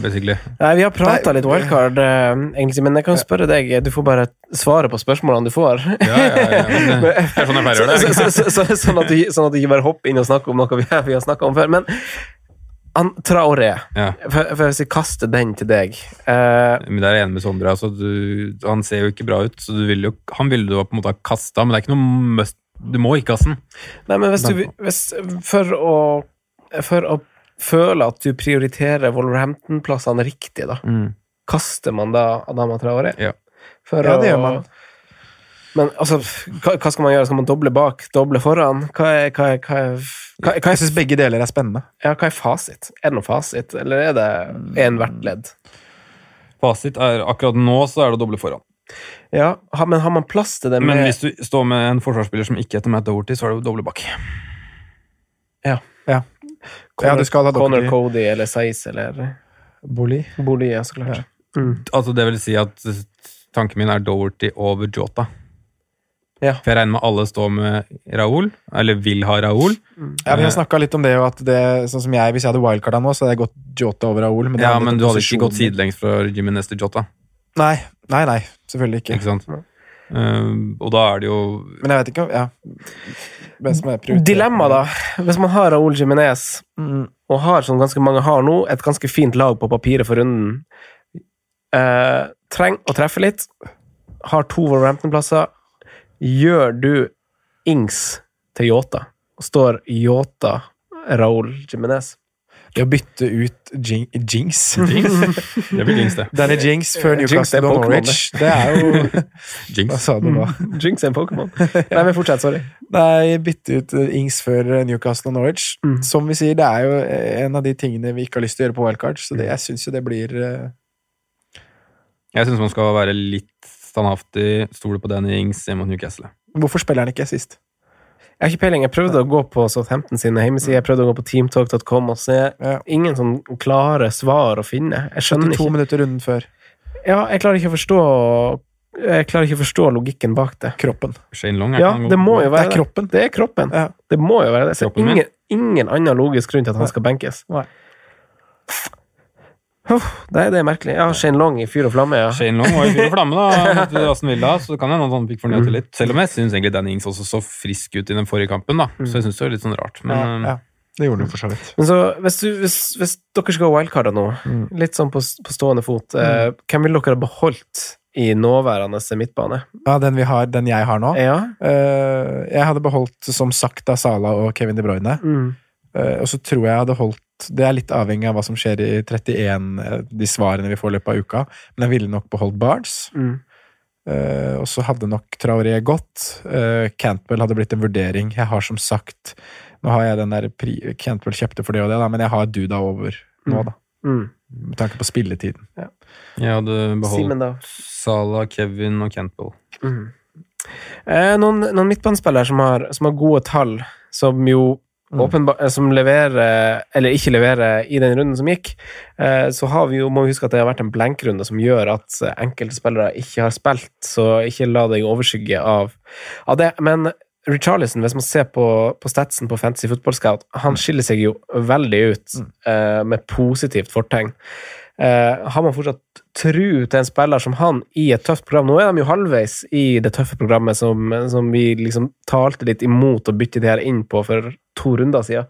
basically. Nei, vi har prata litt wildcard, eh, egentlig, men jeg kan spørre deg Du får bare svare på spørsmålene du får. Ja, ja, ja, men det er sånn jeg pleier å gjøre det. så- så- så- Sånn at du sånn at du ikke bare hopper inn og snakker om noe vi, vi har snakka om før. Men han, Traoré, Ja. for, for hvis jeg kaster den til deg uh, Men Der er jeg enig med Sondre. Altså, du, han ser jo ikke bra ut, så du vil jo, han ville du på en måte ha kasta, men det er ikke noe must Du må ikke kaste den. Nei, men hvis du hvis, for, å, for å føle at du prioriterer Wolverhampton-plassene riktig, da, kaster man da Adama Traore? Ja. For Ja, det gjør man. Men altså, hva, hva skal man gjøre? Skal man doble bak, doble foran? Hva er, hva er, hva er, hva er, hva Jeg syns begge deler er spennende. ja, hva er fasit? Er det noe fasit, eller er det én hvert ledd? Fasit er akkurat nå så er det å doble foran. Ja, men har man plass til det med Men hvis du står med en forsvarsspiller som ikke heter Matt Doherty, så er det jo doble bak. Ja, Connor, ja Connor Cody eller Saiz eller Boli. Boli, ja, så klart. Mm. Altså, det vil si at tanken min er Doherty over Jota. Ja. For jeg regner med alle står med Raoul, eller vil ha Raoul. Ja, vi har snakka litt om det, og at det, sånn som jeg, hvis jeg hadde wildcarda nå, så hadde jeg gått Jota over Raoul. Men Ja, men du hadde ikke gått sidelengs fra Jimenez til Jota. Nei, nei, nei, selvfølgelig ikke. Ikke sant? Eh, og da er det jo Men jeg vet ikke ja. Hvem som er prioritert. Dilemma, da. Hvis man har Raúl Jimenez, Mm. og har, som ganske mange har nå, et ganske fint lag på papiret for runden uh, Trenger å treffe litt. Har to Wolverhampton-plasser. Gjør du Ings til Yota, og står Yota Raúl Jimenez? Det å bytte ut Jing Jinx Det blir jinx, det. Danny Jinx før Newcastle og Norwich. Det er jo Hva Jinx. sa du nå? Jinx er en Pokémon. Nei, men fortsett. Sorry. Nei, bytte ut eh, Ings før eh, Newcastle og Norwich. Mm. Som vi sier, det er jo eh, en av de tingene vi ikke har lyst til å gjøre på wildcard, så det, jeg syns jo det blir uh... Jeg syns man skal være litt standhaftig, stole på Danny Ings mot Newcastle. Hvorfor spiller han ikke sist? Jeg har ikke peiling. Jeg prøvde å gå på Southampton sine hjemmesider, jeg prøvde å gå på teamtalk.com og se Ja. ingen sånn klare svar å finne. Jeg skjønner 72 ikke. minutter runden før. Ja, jeg klarer ikke å forstå Jeg klarer ikke å forstå logikken bak det. Kroppen. Shane Long er Ja, det må jo være Det er kroppen. Det er kroppen. Ja. Det må jo være det. Så ingen, ingen annen logisk grunn til at han skal benkes. Nei. Uff, det, er- det er merkelig. Ja, Shane Long i fyr og flamme, ja. Shane Long var i fyr og flamme da, Villa, så det kan hende han fikk fornyet tillit. Selv om jeg syns egentlig Danny Ings også så frisk ut i den forrige kampen, da. Så jeg syns det var litt sånn rart. Men Ja, ja. Det gjorde han jo for så vidt. Men så, hvis, du, hvis, hvis dere skal ha wildcarda nå, Mm. litt sånn på, på stående fot, eh, hvem vil dere ha beholdt i nåværende midtbane? Ja, den, vi har, den jeg har nå. Ja. Eh, jeg hadde beholdt som sagt da Sala og Kevin De Bruyne. Mm. Eh, og så tror jeg jeg hadde holdt Det er litt avhengig av hva som skjer i 31, eh, de svarene vi får i løpet av uka. Men jeg ville nok beholdt Barnes. Mm. Uh, og så hadde nok Traoré gått. Uh, Cantwell hadde blitt en vurdering. Jeg har som sagt Nå har jeg den der pri Cantwell kjøpte for det og det, da, men jeg har Duda over nå, da. Mm. Med tanke på spilletiden. Jeg hadde beholdt? Salah, Kevin og Campbell. Mm. Eh, noen, noen midtbanespillere som som har gode tall, som jo åpenbar, eh, som leverer, eller ikke leverer, i den runden som gikk, eh, så har vi jo, må vi huske at det har vært en blenkrunde som gjør at eh, enkelte spillere ikke har spilt, så ikke la deg overskygge av, av det. Men Richarlison, hvis man ser på, på statsen på Fantasy Football Scout, han skiller seg jo veldig ut mm. med positivt fortegn. Eh, har man fortsatt tru til en spiller som han i et tøft program Nå er de jo halvveis i det tøffe programmet som, som vi liksom talte litt imot å bytte de her inn på for to runder siden.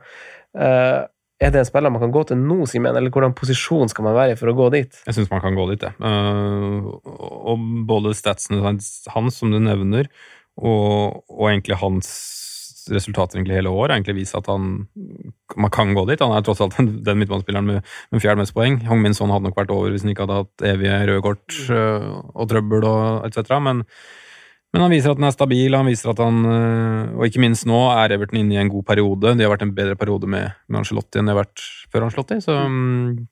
Uh, er det en spiller man kan gå til nå, Simen, eller hvordan posisjon skal man være i for å gå dit? Jeg syns man kan gå dit, jeg. Uh, og både statsene hans, som du nevner, og, og egentlig hans resultater egentlig hele år, egentlig viser at han man kan gå dit. Han er tross alt den, midtbanespilleren med, med fjerde mest poeng. Hong Min Son hadde nok vært over hvis han ikke hadde hatt evige røde kort øh, og trøbbel og etc. Men, men han viser at han er stabil, han viser at han øh, Og ikke minst nå er Everton inne i en god periode. De har vært en bedre periode med, med Ancelotti enn de har vært før Ancelotti. Så um,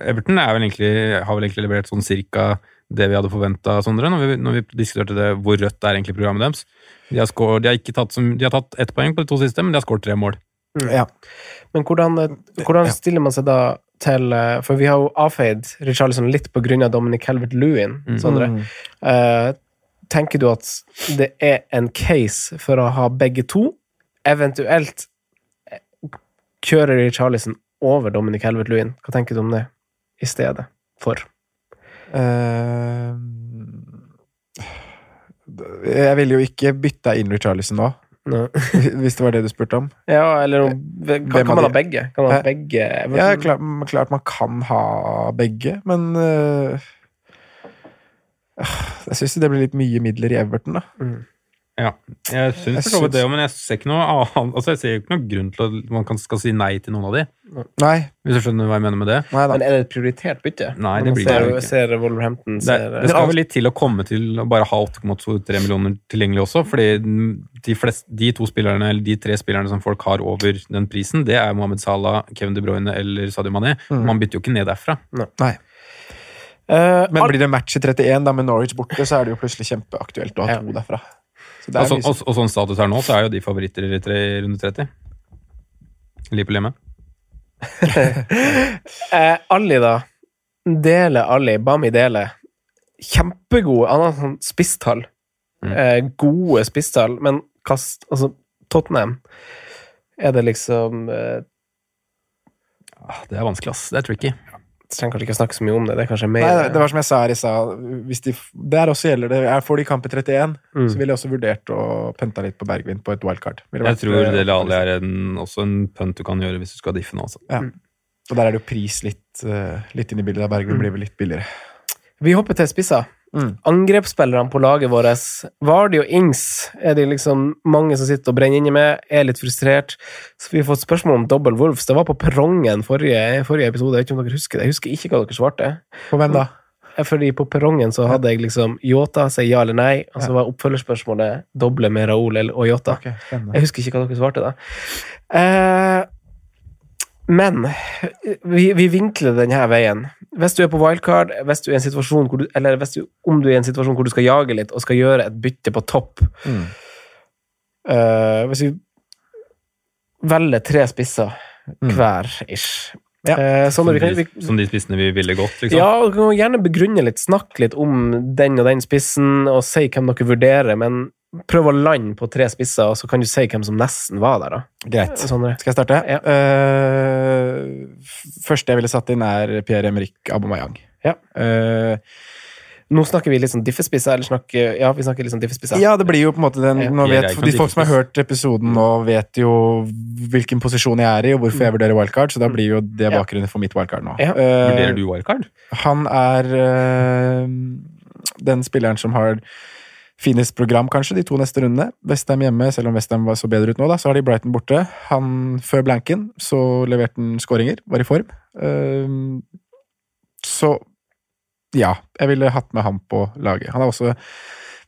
Everton er vel egentlig, har vel egentlig levert sånn cirka det vi hadde forventa, Sondre, når vi, når vi diskuterte det, hvor rødt er egentlig programmet deres. De har, scoret, de har, ikke tatt, som, de har tatt ett poeng på de to siste, men de har skåret tre mål. Ja. Men hvordan, hvordan stiller man seg da til eh, For vi har jo avfeid Richarlison litt på grunn av Dominic Helvert-Lewin, Sondre. Mm. Uh, tenker du at det er en case for å ha begge to? Eventuelt kjører Richarlison over Dominic Helvert-Lewin? Hva tenker du om det i stedet for? Eh, jeg ville jo ikke bytta inn Richarlison nå, hvis det var det du spurte om. Ja, eller om, kan, kan man ha begge? Kan man ha Eh, begge Ja, klart, klart man kan ha begge, men uh, Jeg syns det blir litt mye midler i Everton, da. Ja, jeg syns for så vidt det, men jeg ser ikke noe annet Altså, jeg ser ikke noe grunn til at man kan, skal si nei til noen av de, Nei, hvis du skjønner hva jeg mener med det. nei da. Men er det et prioritert bytte? Nei, det blir det ser, jo ikke. ser Wolverhampton Det, ser, det skal vel litt til å komme til å bare ha 8,3 millioner tilgjengelig også, fordi de, flest, de to spillerne, eller de tre spillerne som folk har over den prisen, det er Mohammed Salah, Kevin De Bruyne eller Sadio Mané. Man bytter jo ikke ned derfra. Nei. Eh, Men blir det match i 31 da med Norwich borte, så er det jo plutselig kjempeaktuelt å ha to derfra. Og, så, og, og sånn status her nå, så er jo de favoritter i runde 30. Liverpool hjemme. Eh, Ali, da. Dele Ali. Bami Dele. Kjempegode. Han har sånn spisstall. Mm. Eh, gode spisstall, men kast Altså, Tottenham Er det liksom eh, Ah, Det er vanskelig, ass. Det er tricky. Trenger kanskje ikke snakke så mye om det. Det er kanskje mer Nei, det var som jeg sa her i stad. Der også gjelder det Jeg Får de kamp i 31, Mm. så ville jeg også vurdert å pønte litt på Bergvin på et wildcard. Jeg vært, tror eh, det Lali er en, også en pønt du kan gjøre hvis du skal diffe nå. Altså. Ja. Og der er det jo pris litt, eh, litt inn i bildet. Bergvin Mm. blir vel litt billigere. Vi hopper til spisser. Mm. Angrepsspillerne på laget vårt. Vardi og Ings er det liksom mange som sitter og brenner inne med, er litt frustrert. Så vi har fått spørsmål om Double Wolves. Det var på perrongen forrige, forrige episode. Jeg vet ikke om dere husker det. Jeg husker ikke hva dere svarte. På hvem da? Fordi på perrongen så hadde jeg liksom Yota, si ja eller nei, og så var oppfølgerspørsmålet doble med Raoul og Yota. Okay. Jeg husker ikke hva dere svarte da. Eh, men vi, vi vinkler denne veien. Hvis du er på wildcard, hvis du er i en situasjon hvor du, eller hvis du, om du er i en situasjon hvor du skal jage litt og skal gjøre et bytte på topp Mm. uh, Hvis vi velger tre spisser Mm. hver, ish Ja. uh, Som, de, vi, som de spissene vi ville gått, liksom. ja, du kan gjerne begrunne litt, snakke litt om den og den spissen, og si hvem dere vurderer, men prøv å lande på tre spisser, og så kan du si hvem som nesten var der, da. Greit. Sånn, Skal jeg starte? Ja. Uh, første jeg ville satt inn, er Pierre-Emerick Abomayang. Ja. Uh, Nå snakker vi litt sånn diffespisser, eller snakker Ja, vi snakker litt sånn diffespisser. ja, det blir jo på en måte den nå vet, De folk som har hørt episoden nå, vet jo hvilken posisjon jeg er i, og hvorfor jeg vurderer wildcard, så da blir jo det bakgrunnen for mitt wildcard nå. Ja. Eh, Vurderer du wildcard? Han er eh, den spilleren som har finest program, kanskje, de to neste rundene. Westham hjemme, selv om Westham så bedre ut nå, da, så har de Brighton borte. Han, før blanken, så leverte han skåringer, var i form. Eh, så ja, jeg ville hatt med ham på laget. Han er også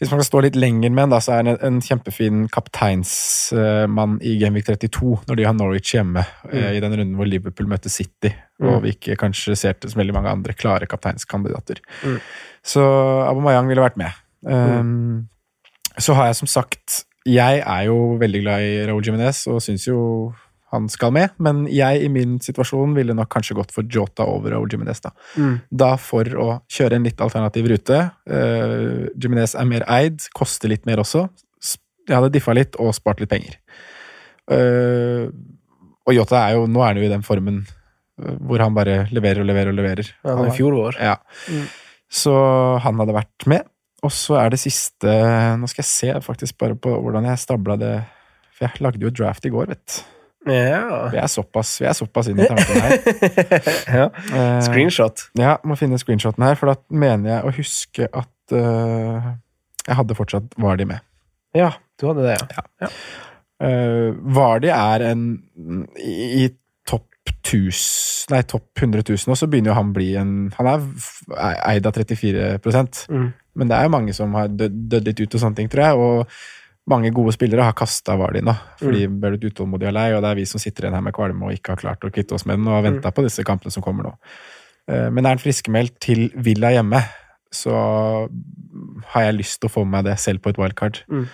hvis man kan stå litt lenger med en, da, så er han en, en kjempefin kapteinsmann i Genvik 32, når de har Norwich hjemme, eh, i den runden hvor Liverpool møter City, og Mm. vi ikke kanskje ser til så veldig mange andre klare kapteinskandidater. Mm. Så Abomayang ville vært med. Um, så har jeg som sagt Jeg er jo veldig glad i Raúl Jiménez og syns jo han skal med, men jeg i min situasjon ville nok kanskje gått for Jota over Raúl Jiménez. Da. Mm. da for å kjøre en litt alternativ rute. Uh, Jiménez er mer eid, koster litt mer også. Jeg hadde diffa litt og spart litt penger. Uh, og Jota er jo Nå er han jo i den formen eh, hvor han bare leverer og leverer og leverer. Ja, Han i fjor vår. Ja. Mm. Så han hadde vært med. Og så er det siste Nå skal jeg se faktisk bare på hvordan jeg stabla det For jeg lagde jo draft i går, vet du. Ja. Vi er såpass, vi er såpass inn i tanken her. ja. Screenshot. Screenshot. Ja, må finne screenshoten her, for da mener jeg å huske at uh, jeg hadde fortsatt Vardi med. Ja, du hadde det, ja. Uh, Vardi er en i, i topp 1000 Nei, topp 100 000, og så begynner jo han å bli en Han er f- eid av 34 Mm. Men det er jo mange som har dødd, litt ut og sånne ting, tror jeg. Og mange gode spillere har kasta Vardi nå, fordi de ble litt utålmodige og lei, og det er vi som sitter igjen her med kvalme og ikke har klart å kvitte oss med den, og har venta på disse kampene som kommer nå. Eh, Men er han friskmeldt til Villa hjemme, så har jeg lyst til å få med meg det selv på et wildcard. Mm.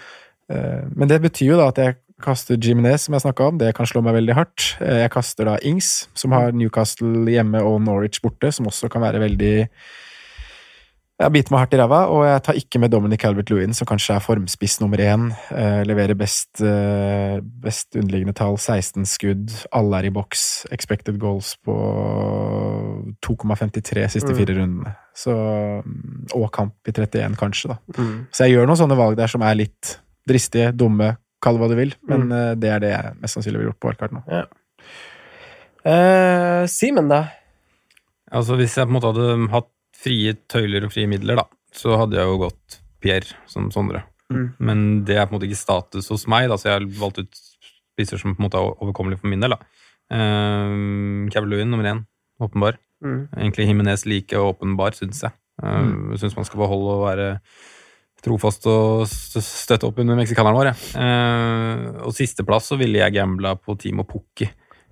Eh, Men det betyr jo da at jeg kaster Jimenez, som jeg snakka om. Det kan slå meg veldig hardt. Eh, Jeg kaster da Ings, som har Newcastle hjemme og Norwich borte, som også kan være veldig jeg biter meg hardt i ræva, og jeg tar ikke med Dominic Calvert-Lewin, som kanskje er formspiss nummer én. Eh, leverer best, eh, best underliggende tall, 16 skudd, alle er i boks. Expected goals på 2,53 siste Mm. fire rundene. Så, og kamp i 31, kanskje, da. Mm. Så jeg gjør noen sånne valg der som er litt dristige, dumme, kall det hva du vil, men Mm. eh, det er det jeg mest sannsynlig ville gjort på wildcard nå. Ja. Eh, Simen, da? Altså, hvis jeg på en måte hadde hatt frie tøyler og frie midler, da, så hadde jeg jo gått Pierre som Sondre. Mm. Men det er på en måte ikke status hos meg, da, så jeg har valgt ut spisser som på en måte er overkommelig for min del. da. Cavaloon nummer én, åpenbar. Mm. Egentlig Himinez like åpenbar, syns jeg. Uh, Syns man skal beholde å være trofast og støtte opp under meksikanerne våre. Uh, og sisteplass så ville jeg gambla på Timo Pukki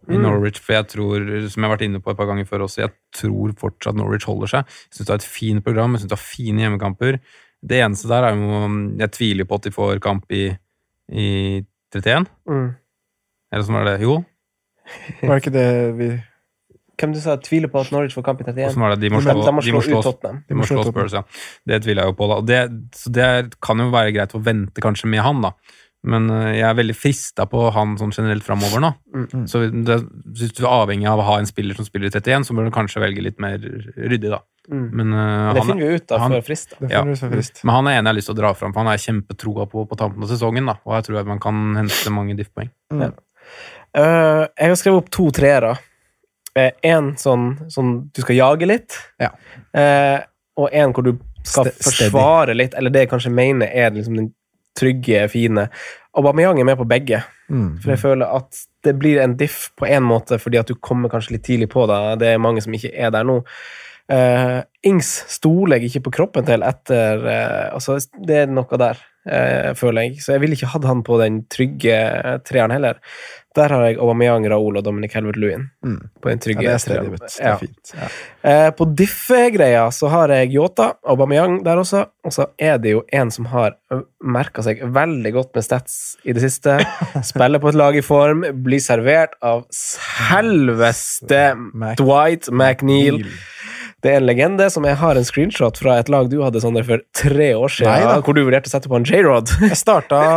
i Mm. Norwich, for jeg tror, som jeg har vært inne på et par ganger før også, jeg tror fortsatt Norwich holder seg. Jeg syns det er et fint program, jeg syns det er fine hjemmekamper. Det eneste der er jo Jeg tviler på at de får kamp i, i 31. Mm. Eller sånn var det. Jo, Var det ikke det vi Hvem du sa tviler på at Norwich får kamp i 31? Åssen var det? De må slå, de må de må slå slå, de må slå Spurs, ja. Det tviler jeg jo på, da. Og det, så det kan jo være greit å vente kanskje med han, da. Men øh, jeg er veldig frista på han sånn generelt framover nå. Mm. Så det, hvis du er avhengig av å ha en spiller som spiller i 31, så bør du kanskje velge litt mer ryddig, da. Mm. Men, uh, Det han, finner vi ut av før frist. Ja. frist. men han er en jeg har lyst til å dra fram, for han har jeg kjempetroa på på tampen av sesongen. da, Og jeg tror at man kan hente mange diff-poeng. Eh, jeg har skrevet opp to treere. Én sånn, sånn du skal jage litt, Ja. Eh, og én hvor du skal Ste- forsvare litt, eller det jeg kanskje mener er liksom den trygge, fine. Aubameyang er med på begge. Mm. For jeg føler at det blir en diff på en måte, fordi at du kommer kanskje litt tidlig på det. Det er mange som ikke er der nå. Uh, Ings stoler jeg ikke på kroppen til etter uh, Altså, det er noe der, uh, føler jeg. Så jeg ville ikke hatt han på den trygge treeren heller. Der har jeg Aubameyang, Raoul og Dominic Helvert-Lewin. Mm. På den Ja, det er. Det er fint. Ja. Eh, på diffe-greia så har jeg Yota, Aubameyang der også, og så er det jo en som har merka seg veldig godt med stats i det siste. Spiller på et lag i form, blir servert av selveste Dwight McNeil. Det er en legende som jeg har en screenshot fra et lag du hadde Sondre, for tre år siden, Nei da. hvor du vurderte å sette på en J-Rod. Jeg starta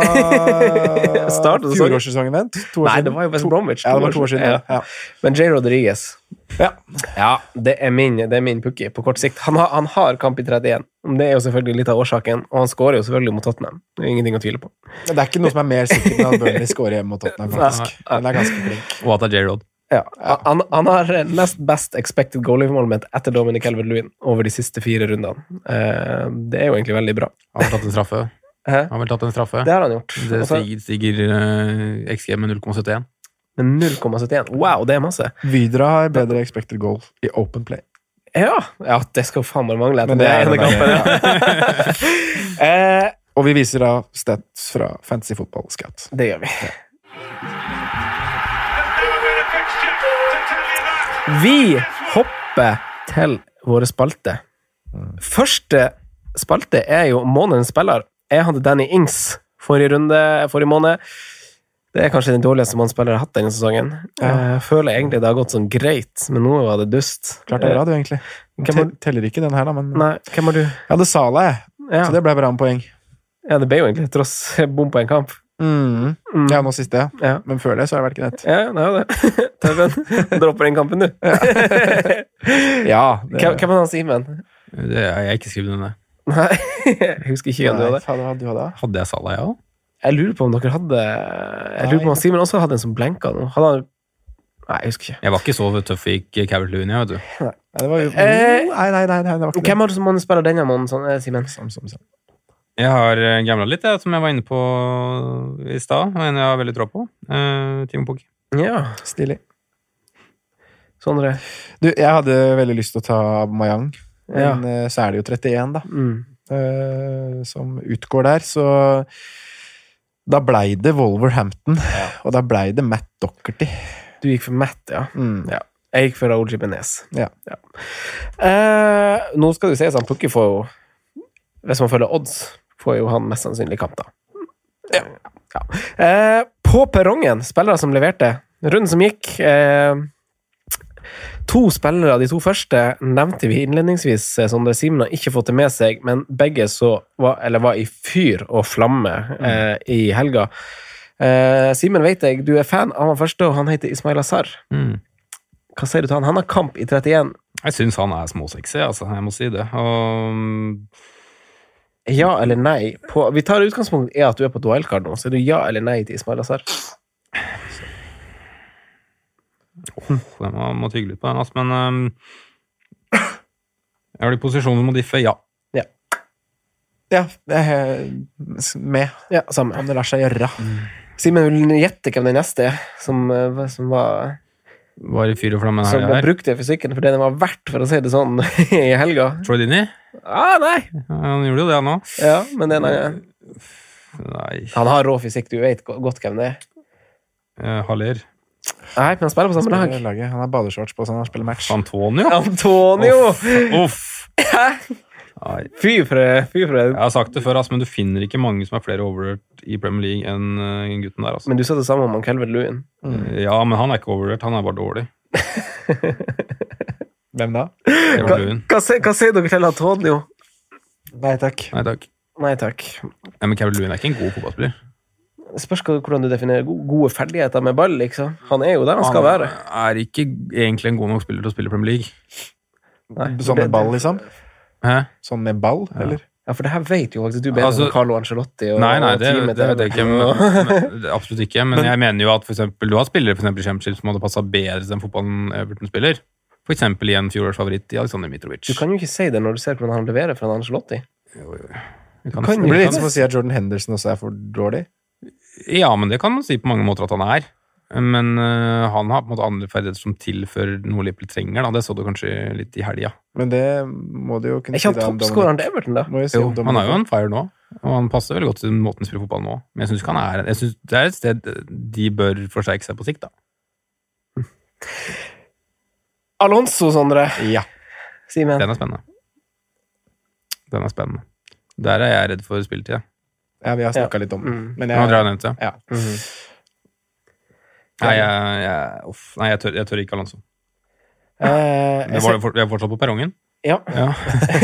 sesongen. fjorårssesongen, vent. To år Nei, siden. det var jo West To- Bromwich. Ja, det var to år siden. Ja. Ja. Men J. Rodriguez Ja. Ja, det er min, det er min pukki på kort sikt. Han har, han har kamp i 31. Det er jo selvfølgelig litt av årsaken, og han skårer jo selvfølgelig mot Tottenham. Det er ingenting å tvile på. Det er ikke noe som er mer sikkert enn at Burnley skårer hjemme mot Tottenham, faktisk. Den er ganske flink. Og at det er J-Rod. Ja, han, han har nest best expected goal involvement etter Dominic Elvert-Lewin over de siste fire rundene. Eh, det er jo egentlig veldig bra. Han har tatt en straffe. Hæ? Han har vel tatt en straffe. Det har han gjort. Det stiger, stiger uh, XG med 0,71. Med 0,71. Wow, det er masse. Vidra har bedre expected goal i open play. Ja, ja det skal faen bare mangle etter Men det det er ene kampen. Ja. eh, Og vi viser da stats fra fancy Football Scout. det gjør vi. Vi hopper til våre spalte. Første spalte er jo månedens spiller. Jeg hadde Danny Ings forrige runde, forrige måned. Det er kanskje den dårligste månedsspilleren jeg har hatt denne sesongen. Jeg føler egentlig det har gått sånn greit, men nå var det dust. Klart det er bra, du, egentlig. Hvem har- Teller ikke den her, da, men Nei, hvem har du? Jeg hadde Sala, jeg. Ja. Så det ble bra med poeng. ja, det ble jo egentlig tross bom på en kamp. Mm. Mm. Ja, nå siste, ja. Ja. Men før det så har jeg vært knett. Ja, det er jo det. Tøffen, dropper den kampen, du. Ja. det- Hvem, er han Simen? Det er jeg ikke skrevet den der. Nei, jeg husker ikke hvem du hadde. hadde. hadde du hadde? Hadde jeg Salah, ja? Jeg lurer på om dere hadde Jeg lurer på om Simen også hadde en som blenka nå. Hadde han Nei, jeg husker ikke. Jeg var ikke så tøff i Cavert Lewin, jeg, vet du. Nei, det var jo Eh, Nei, nei, nei, nei, det var ikke Hvem har du som spiller denne mannen, sånn, eh, Simen? Sam, sam, sam. Jeg har gamla gambla litt, jeg, som jeg var inne på i stad. Og en jeg har veldig tråd på. Uh, Timo Pukki. Ja, Stilig. Sondre. Du, jeg hadde veldig lyst til å ta Mayang, men ja. så er det jo 31, da, Mm. uh, som utgår der, så da blei det Wolverhampton, og da blei det Matt Dockerty. Du gikk for Matt, ja. Mm. ja. Jeg gikk for Raoul Jimenez. Ja. Uh, nå skal du sies at plukker får Hvis man følger odds, får jo han mest sannsynlig kamp, da. Ja. Ja. Eh, på perrongen, spillere som leverte. Runden som gikk eh, To spillere, de to første, nevnte vi innledningsvis. eh, Sondre Simen har ikke fått det med seg, men begge så var, eller var i fyr og flamme eh, i helga. Eh, Simen vet jeg, du er fan av han første, og han heter Ismail Azar. Mm. Hva sier du til han? Han har kamp i 31. Jeg syns han er småsexy, altså. Jeg må si det. Og Ja eller nei? På, vi tar utgangspunkt i at du er på et wildcard nå, så er du ja eller nei til Ismail Azar? jeg må, må tygge litt på den, altså. Men um, jeg er i posisjon du må diffe, ja. Ja, jeg er med, Ja, samme. om det lar seg gjøre. Simen vil gjette hvem den neste er, som, eh, som var Var i fyr og flamme Som her. ble her. brukt i fysikken for det den var verdt, for å si det sånn, i helga. Troy Dini? Ah, nei! Han gjorde jo det, han òg. Ja, men den er, Nei, han har rå fysikk, du vet godt hvem det er. eh, Haller. Nei, men han spiller på samme lag. Laget. Han har badeshorts på seg når han spiller match. Antonio? Antonio! Uff! Nei. Fy for fy for Jeg har sagt det før, altså, men du finner ikke mange som er flere overrørt i Premier League enn en gutten der. Altså. Men du sa det samme om han Kelvin Lewin. Ja, men han er ikke overrørt, han er bare dårlig. Hvem da? Hva, hva, hva sier dere til Antonio? Nei takk. Nei takk. Nei takk. Nei, men Kevin Lewin er ikke en god fotballspiller. Spørs hvordan du definerer gode ferdigheter med ball, liksom. Han er jo der han skal være. Han er ikke egentlig en god nok spiller til å spille Premier League. Nei, som med ball, liksom? Hæ? Sånn med ball, eller? Ja, for det her vet jo faktisk du bedre Altså- enn Carlo Ancelotti og, Nei, nei, det, det, det vet jeg ikke. Men, men, absolutt ikke. Men, jeg mener jo at for eksempel, du har spillere for eksempel, i Championship som hadde passa bedre til den fotballen Everton spiller. For eksempel i en fjorårsfavoritt i Alexander Mitrovic. Du kan jo ikke si det når du ser hvordan han leverer fra Ancelotti. Vi kan- kan Det jo- blir litt som å si at Jordan Henderson også er for dårlig. Ja, men det kan man si på mange måter at han er. Men øh, han har på en måte andre ferdigheter som tilfører noe Liverpool trenger. Da. Det så du kanskje litt i helga. Men det må du jo kunne Er ikke han toppskåreren til Everton, da? Si Jo, han er jo en fire nå, og han passer veldig godt til måten han spiller fotball nå. Men jeg syns ikke han er jeg synes Det er et sted de bør forsterke seg på sikt, da. Alonso, Sondre. Ja. Simen. Den er spennende. Den er spennende. Der er jeg redd for spilletid. ja, vi har snakka Ja. litt om det. Mm. Men jeg, jeg, har nevnt det. ja. Nei, jeg, jeg, uff, nei, jeg, tør, jeg tør ikke Alonso. Eh, Det jeg, var, vi er fortsatt på perrongen. ja. Ja.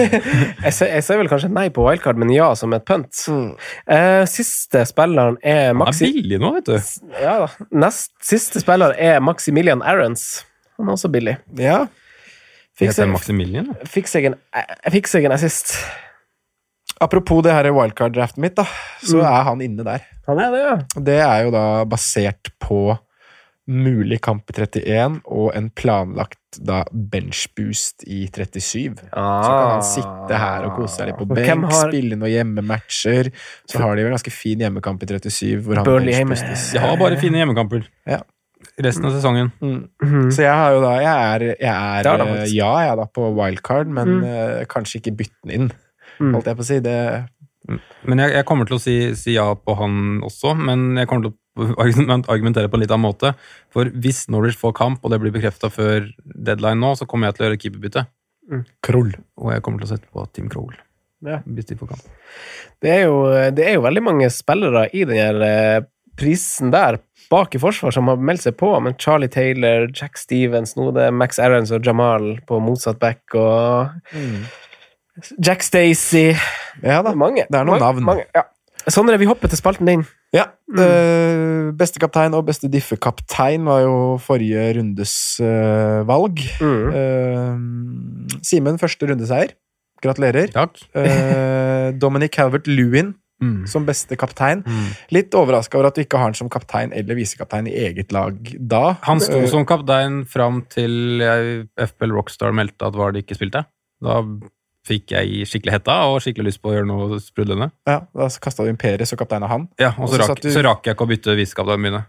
jeg, ser, jeg ser vel kanskje nei på wildcard, men ja som et punt. Mm. Eh, siste spilleren er Han er billig nå, vet du. Ja da. Nest siste spiller er Maximilian Arons. Han er også billig. ja. Fikk seg, Maximilian? fikk seg, en, jeg fikk seg en assist. Apropos det her wildcard-draften mitt, da, så Mm. er han inne der. Han er det, ja. Det er jo da basert på mulig kamp i 31 og en planlagt da benchboost i 37. Så kan han sitte her og kose seg litt på Ah. Benk, har- spille noen hjemmematcher. Så har de en ganske fin hjemmekamp i 37, hvor han benchboostes. De har bare fine hjemmekamper. Ja. resten av sesongen. Mm. Så jeg har jo da Jeg er, jeg er er det eh, ja, jeg er da på wildcard, men Mm. uh, kanskje ikke bytte den inn, Mm. holdt jeg på å si. Det, Men jeg, jeg kommer til å si, si ja på han også, men jeg kommer til å argumentere på en litt annen måte. For hvis Norwich får kamp, og det blir bekrefta før deadline nå, så kommer jeg til å gjøre keeperbytte. Kroll. Og jeg kommer til å sette på Tim Kroll. Ja. Hvis de får kamp. Det er, jo, det er jo veldig mange spillere i den her eh, prisen der bak i forsvar som har meldt seg på, men Charlie Taylor, Jack Stevens, nå det er Max Aarons og Jamal på motsatt back, og Jack Stacey Ja da. Mange. Det er noen mange, navn. Mange, ja. Sondre, vi hopper til spalten din. Ja. eh, beste kaptein og beste diffekaptein var jo forrige rundes eh, valg. Mm. Eh, Simen, første rundeseier. Gratulerer. Takk. Dominic Calvert-Lewin Mm. som beste kaptein. Mm. Litt overraska over at du ikke har han som kaptein eller visekaptein i eget lag da. Han sto som kaptein fram til jeg, FPL Rockstar meldte at var det ikke spilte. Da fikk jeg skikkelig hetta og skikkelig lyst på å gjøre noe sprudlende. ja, Da kasta du inn Peres og kapteina han. Ja, Og så rakk, du- så rakk jeg ikke å bytte visekapteinene mine.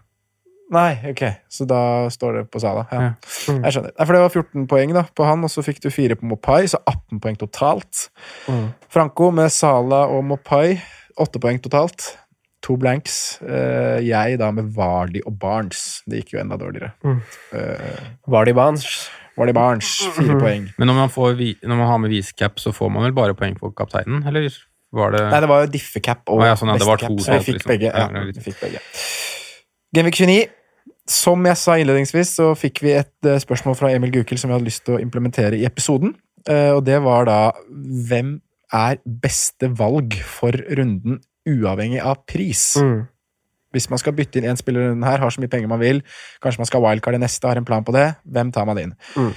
Nei, ok, så da står det på Sala. Ja. Ja. Jeg skjønner. For det var 14 poeng da, på han, og så fikk du 4 på Mopai, så 18 poeng totalt. Mm. Franco med Sala og Mopai, 8 poeng totalt. To blanks. Eh, jeg da med Vardy og Barnes. Det gikk jo enda dårligere. Mm. Eh, Vardy Barnes. Vardy Barnes, 4 poeng. Men når man, får, når man har med viscap, så får man vel bare poeng for kapteinen, eller var det Nei, det var jo diffecap og ah, ja, sånn, ja, bestecap, så vi fikk liksom. begge. Ja, det vi fikk begge. Genvik 29. Som jeg sa innledningsvis, så fikk vi et eh, spørsmål fra Emil Gukild som vi hadde lyst til å implementere i episoden. Eh, Og det var da Hvem er beste valg for runden uavhengig av pris? Mm. Hvis man skal bytte inn én spiller runden her, har så mye penger man vil, kanskje man skal wildcard i neste, har en plan på det, hvem tar man inn? Mm.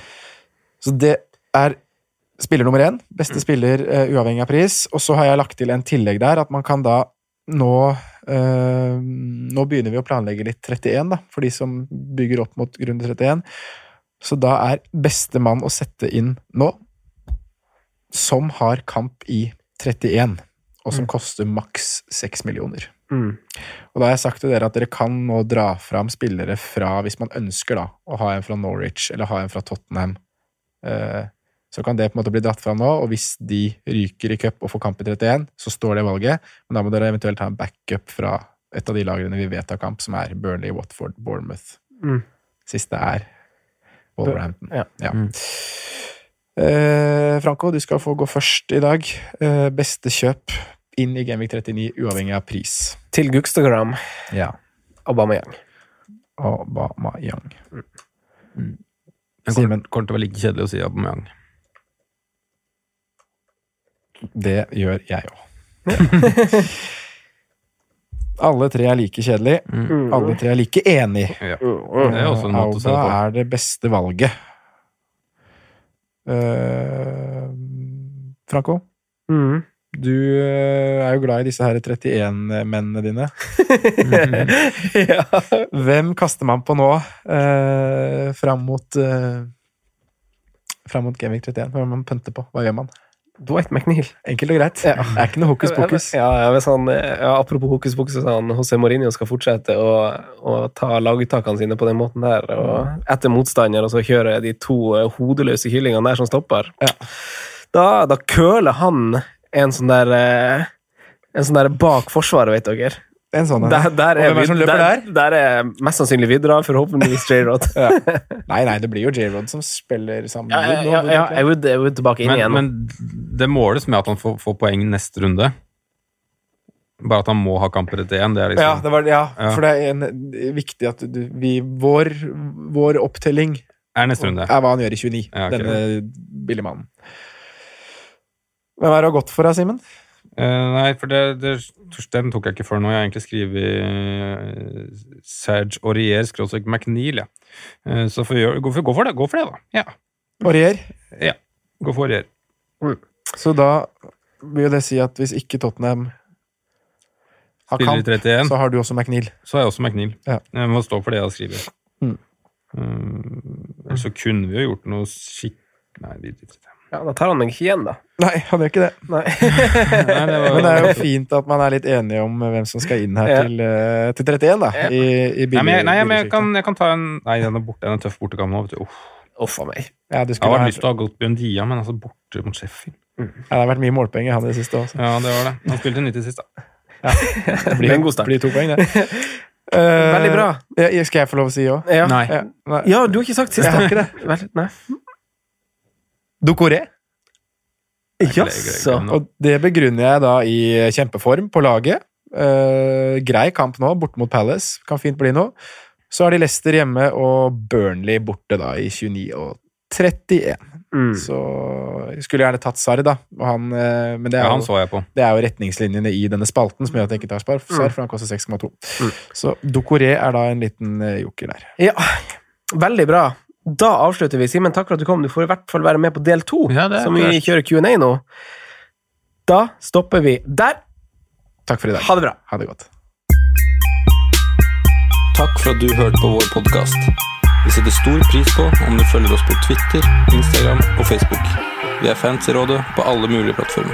Så det er spiller nummer én, beste spiller uh, uavhengig av pris, og så har jeg lagt til en tillegg der, at man kan da nå uh, Nå begynner vi å planlegge litt 31, da, for de som bygger opp mot runde 31. Så da er beste mann å sette inn nå, som har kamp i 31, og som koster maks 6 millioner. Mm. Og da har jeg sagt til dere at dere kan nå dra fram spillere fra, hvis man ønsker da, å ha en fra Norwich eller ha en fra Tottenham, eh, så kan det på en måte bli dratt fram nå, og hvis de ryker i cup og får kamp i 31, så står det valget, men da må dere eventuelt ha en backup fra et av de lagene vi vet har kamp, som er Burnley, Watford, Bournemouth. Mm. Siste er Wolverhampton. Ja. Ja. Mm. Eh, Franco, du skal få gå først i dag. Eh, beste kjøp inn i Gamevik 39, uavhengig av pris. Til Gugstagram. Ja. Aubameyang. Obama Young. Det Simen. kommer, til å være like kjedelig å si Aubameyang. Det gjør jeg òg. Alle tre er like kjedelige. Mm. Alle tre er like enig. Ja. Det er også en måte å se det Alba på. er det beste valget. Uh, Franco, Mm. Du eh, er jo glad i disse her 31-mennene dine. ja. Hvem kaster man på nå eh, fram mot eh, Fram mot Gamvik 31? Hvem man pønter på? Hva gjør man? Dwight McNeil. Enkelt og greit. Ja. Det er ikke noe hokus pokus. Ja, hvis han, ja, apropos hokus pokus, hvis han José Mourinho skal fortsette å, å ta laguttakene sine på den måten der, og etter motstander, og så kjøre de to eh, hodeløse kyllingene der som stopper, Ja. da, da køler han en sånn der eh, En sånn der bak forsvaret, vet dere. En sånn. Der, der, er, er vi, der, der er mest sannsynlig Vidra, forhåpentligvis J-Rod. Ja. Nei, nei, det blir jo J-Rod som spiller sammen. Ja, med ja, ja, jeg vil, jeg vil tilbake inn Men, igjen. men det måles med at han får, får poeng neste runde. Bare at han må ha kamper etter én. Det er Ja, liksom det var, ja, Ja. for det er en, viktig at du, vi, vår, vår opptelling er neste runde. er hva han gjør i 29, Ja, ok. denne billige mannen. Hvem er det har gått for deg, Simen? Uh, nei, for det, det, den tok jeg ikke før nå. Jeg har egentlig skrevet uh, Serge Aurier skråstrek McNeil, ja. Uh, så får gå, for, gå for det, gå for det, da. Ja. Aurier. ja. Gå for Aurier. Så da vil jo det si at hvis ikke Tottenham har Spiller kamp, 31. så har du også McNeil. Så har jeg også McNeil. Ja. Jeg må stå for det jeg har skrevet. Mm. Så kunne vi jo gjort noe skikk... Nei, vi driter i det. Ja, Da tar han meg ikke igjen, da. Nei, han gjør ikke det. Nei. Nei, det var, Men det er jo fint at man er litt enige om hvem som skal inn her Ja. til, eh, til 31, da. Ja. I, i Nei, men jeg, nei, men jeg, kan, jeg kan ta en Nei, den er borte. Den er tøff bortekamp nå. vet du. Uff. Uff a meg. Ja, du Jeg skulle har vært lyst til å ha gått Buendia, men altså borte mot Sheffield. ja, det har vært mye målpoeng i han i det siste også. Ja, det var det. Han spilte 90 sist, da. Det blir en god start. blir to poeng, det. Uh, Veldig bra. ja, skal jeg få lov å si òg? Ja. Nei. Ja, nei. ja, du har ikke sagt sist. Jeg har ikke det. Vel, nei. Ducoré. Jaså. Og det begrunner jeg da i kjempeform på laget. Uh, grei kamp nå, borte mot Palace. Kan fint bli noe. Så har de Leicester hjemme og Burnley borte da i 29 og 31. Mm. Så jeg skulle gjerne tatt Sarr, da. Og han, uh, men det er, Ja, han jo, så jeg på. det er jo retningslinjene i denne spalten som gjør at jeg ikke tar Spar, Sarr, for han koster 6,2. Mm. Så Dokoré er da en liten eh, joker der. Ja, veldig bra. Da avslutter vi. Simen, takk for at du kom. Du får i hvert fall være med på del to, Ja, som vi klart. kjører Q&A nå. Da stopper vi der. Takk for i dag. Ha det bra. Ha det godt. Takk for at du hørte på vår podkast. Vi setter stor pris på om du følger oss på Twitter, Instagram og Facebook. Vi er fans i rådet på alle mulige plattformer.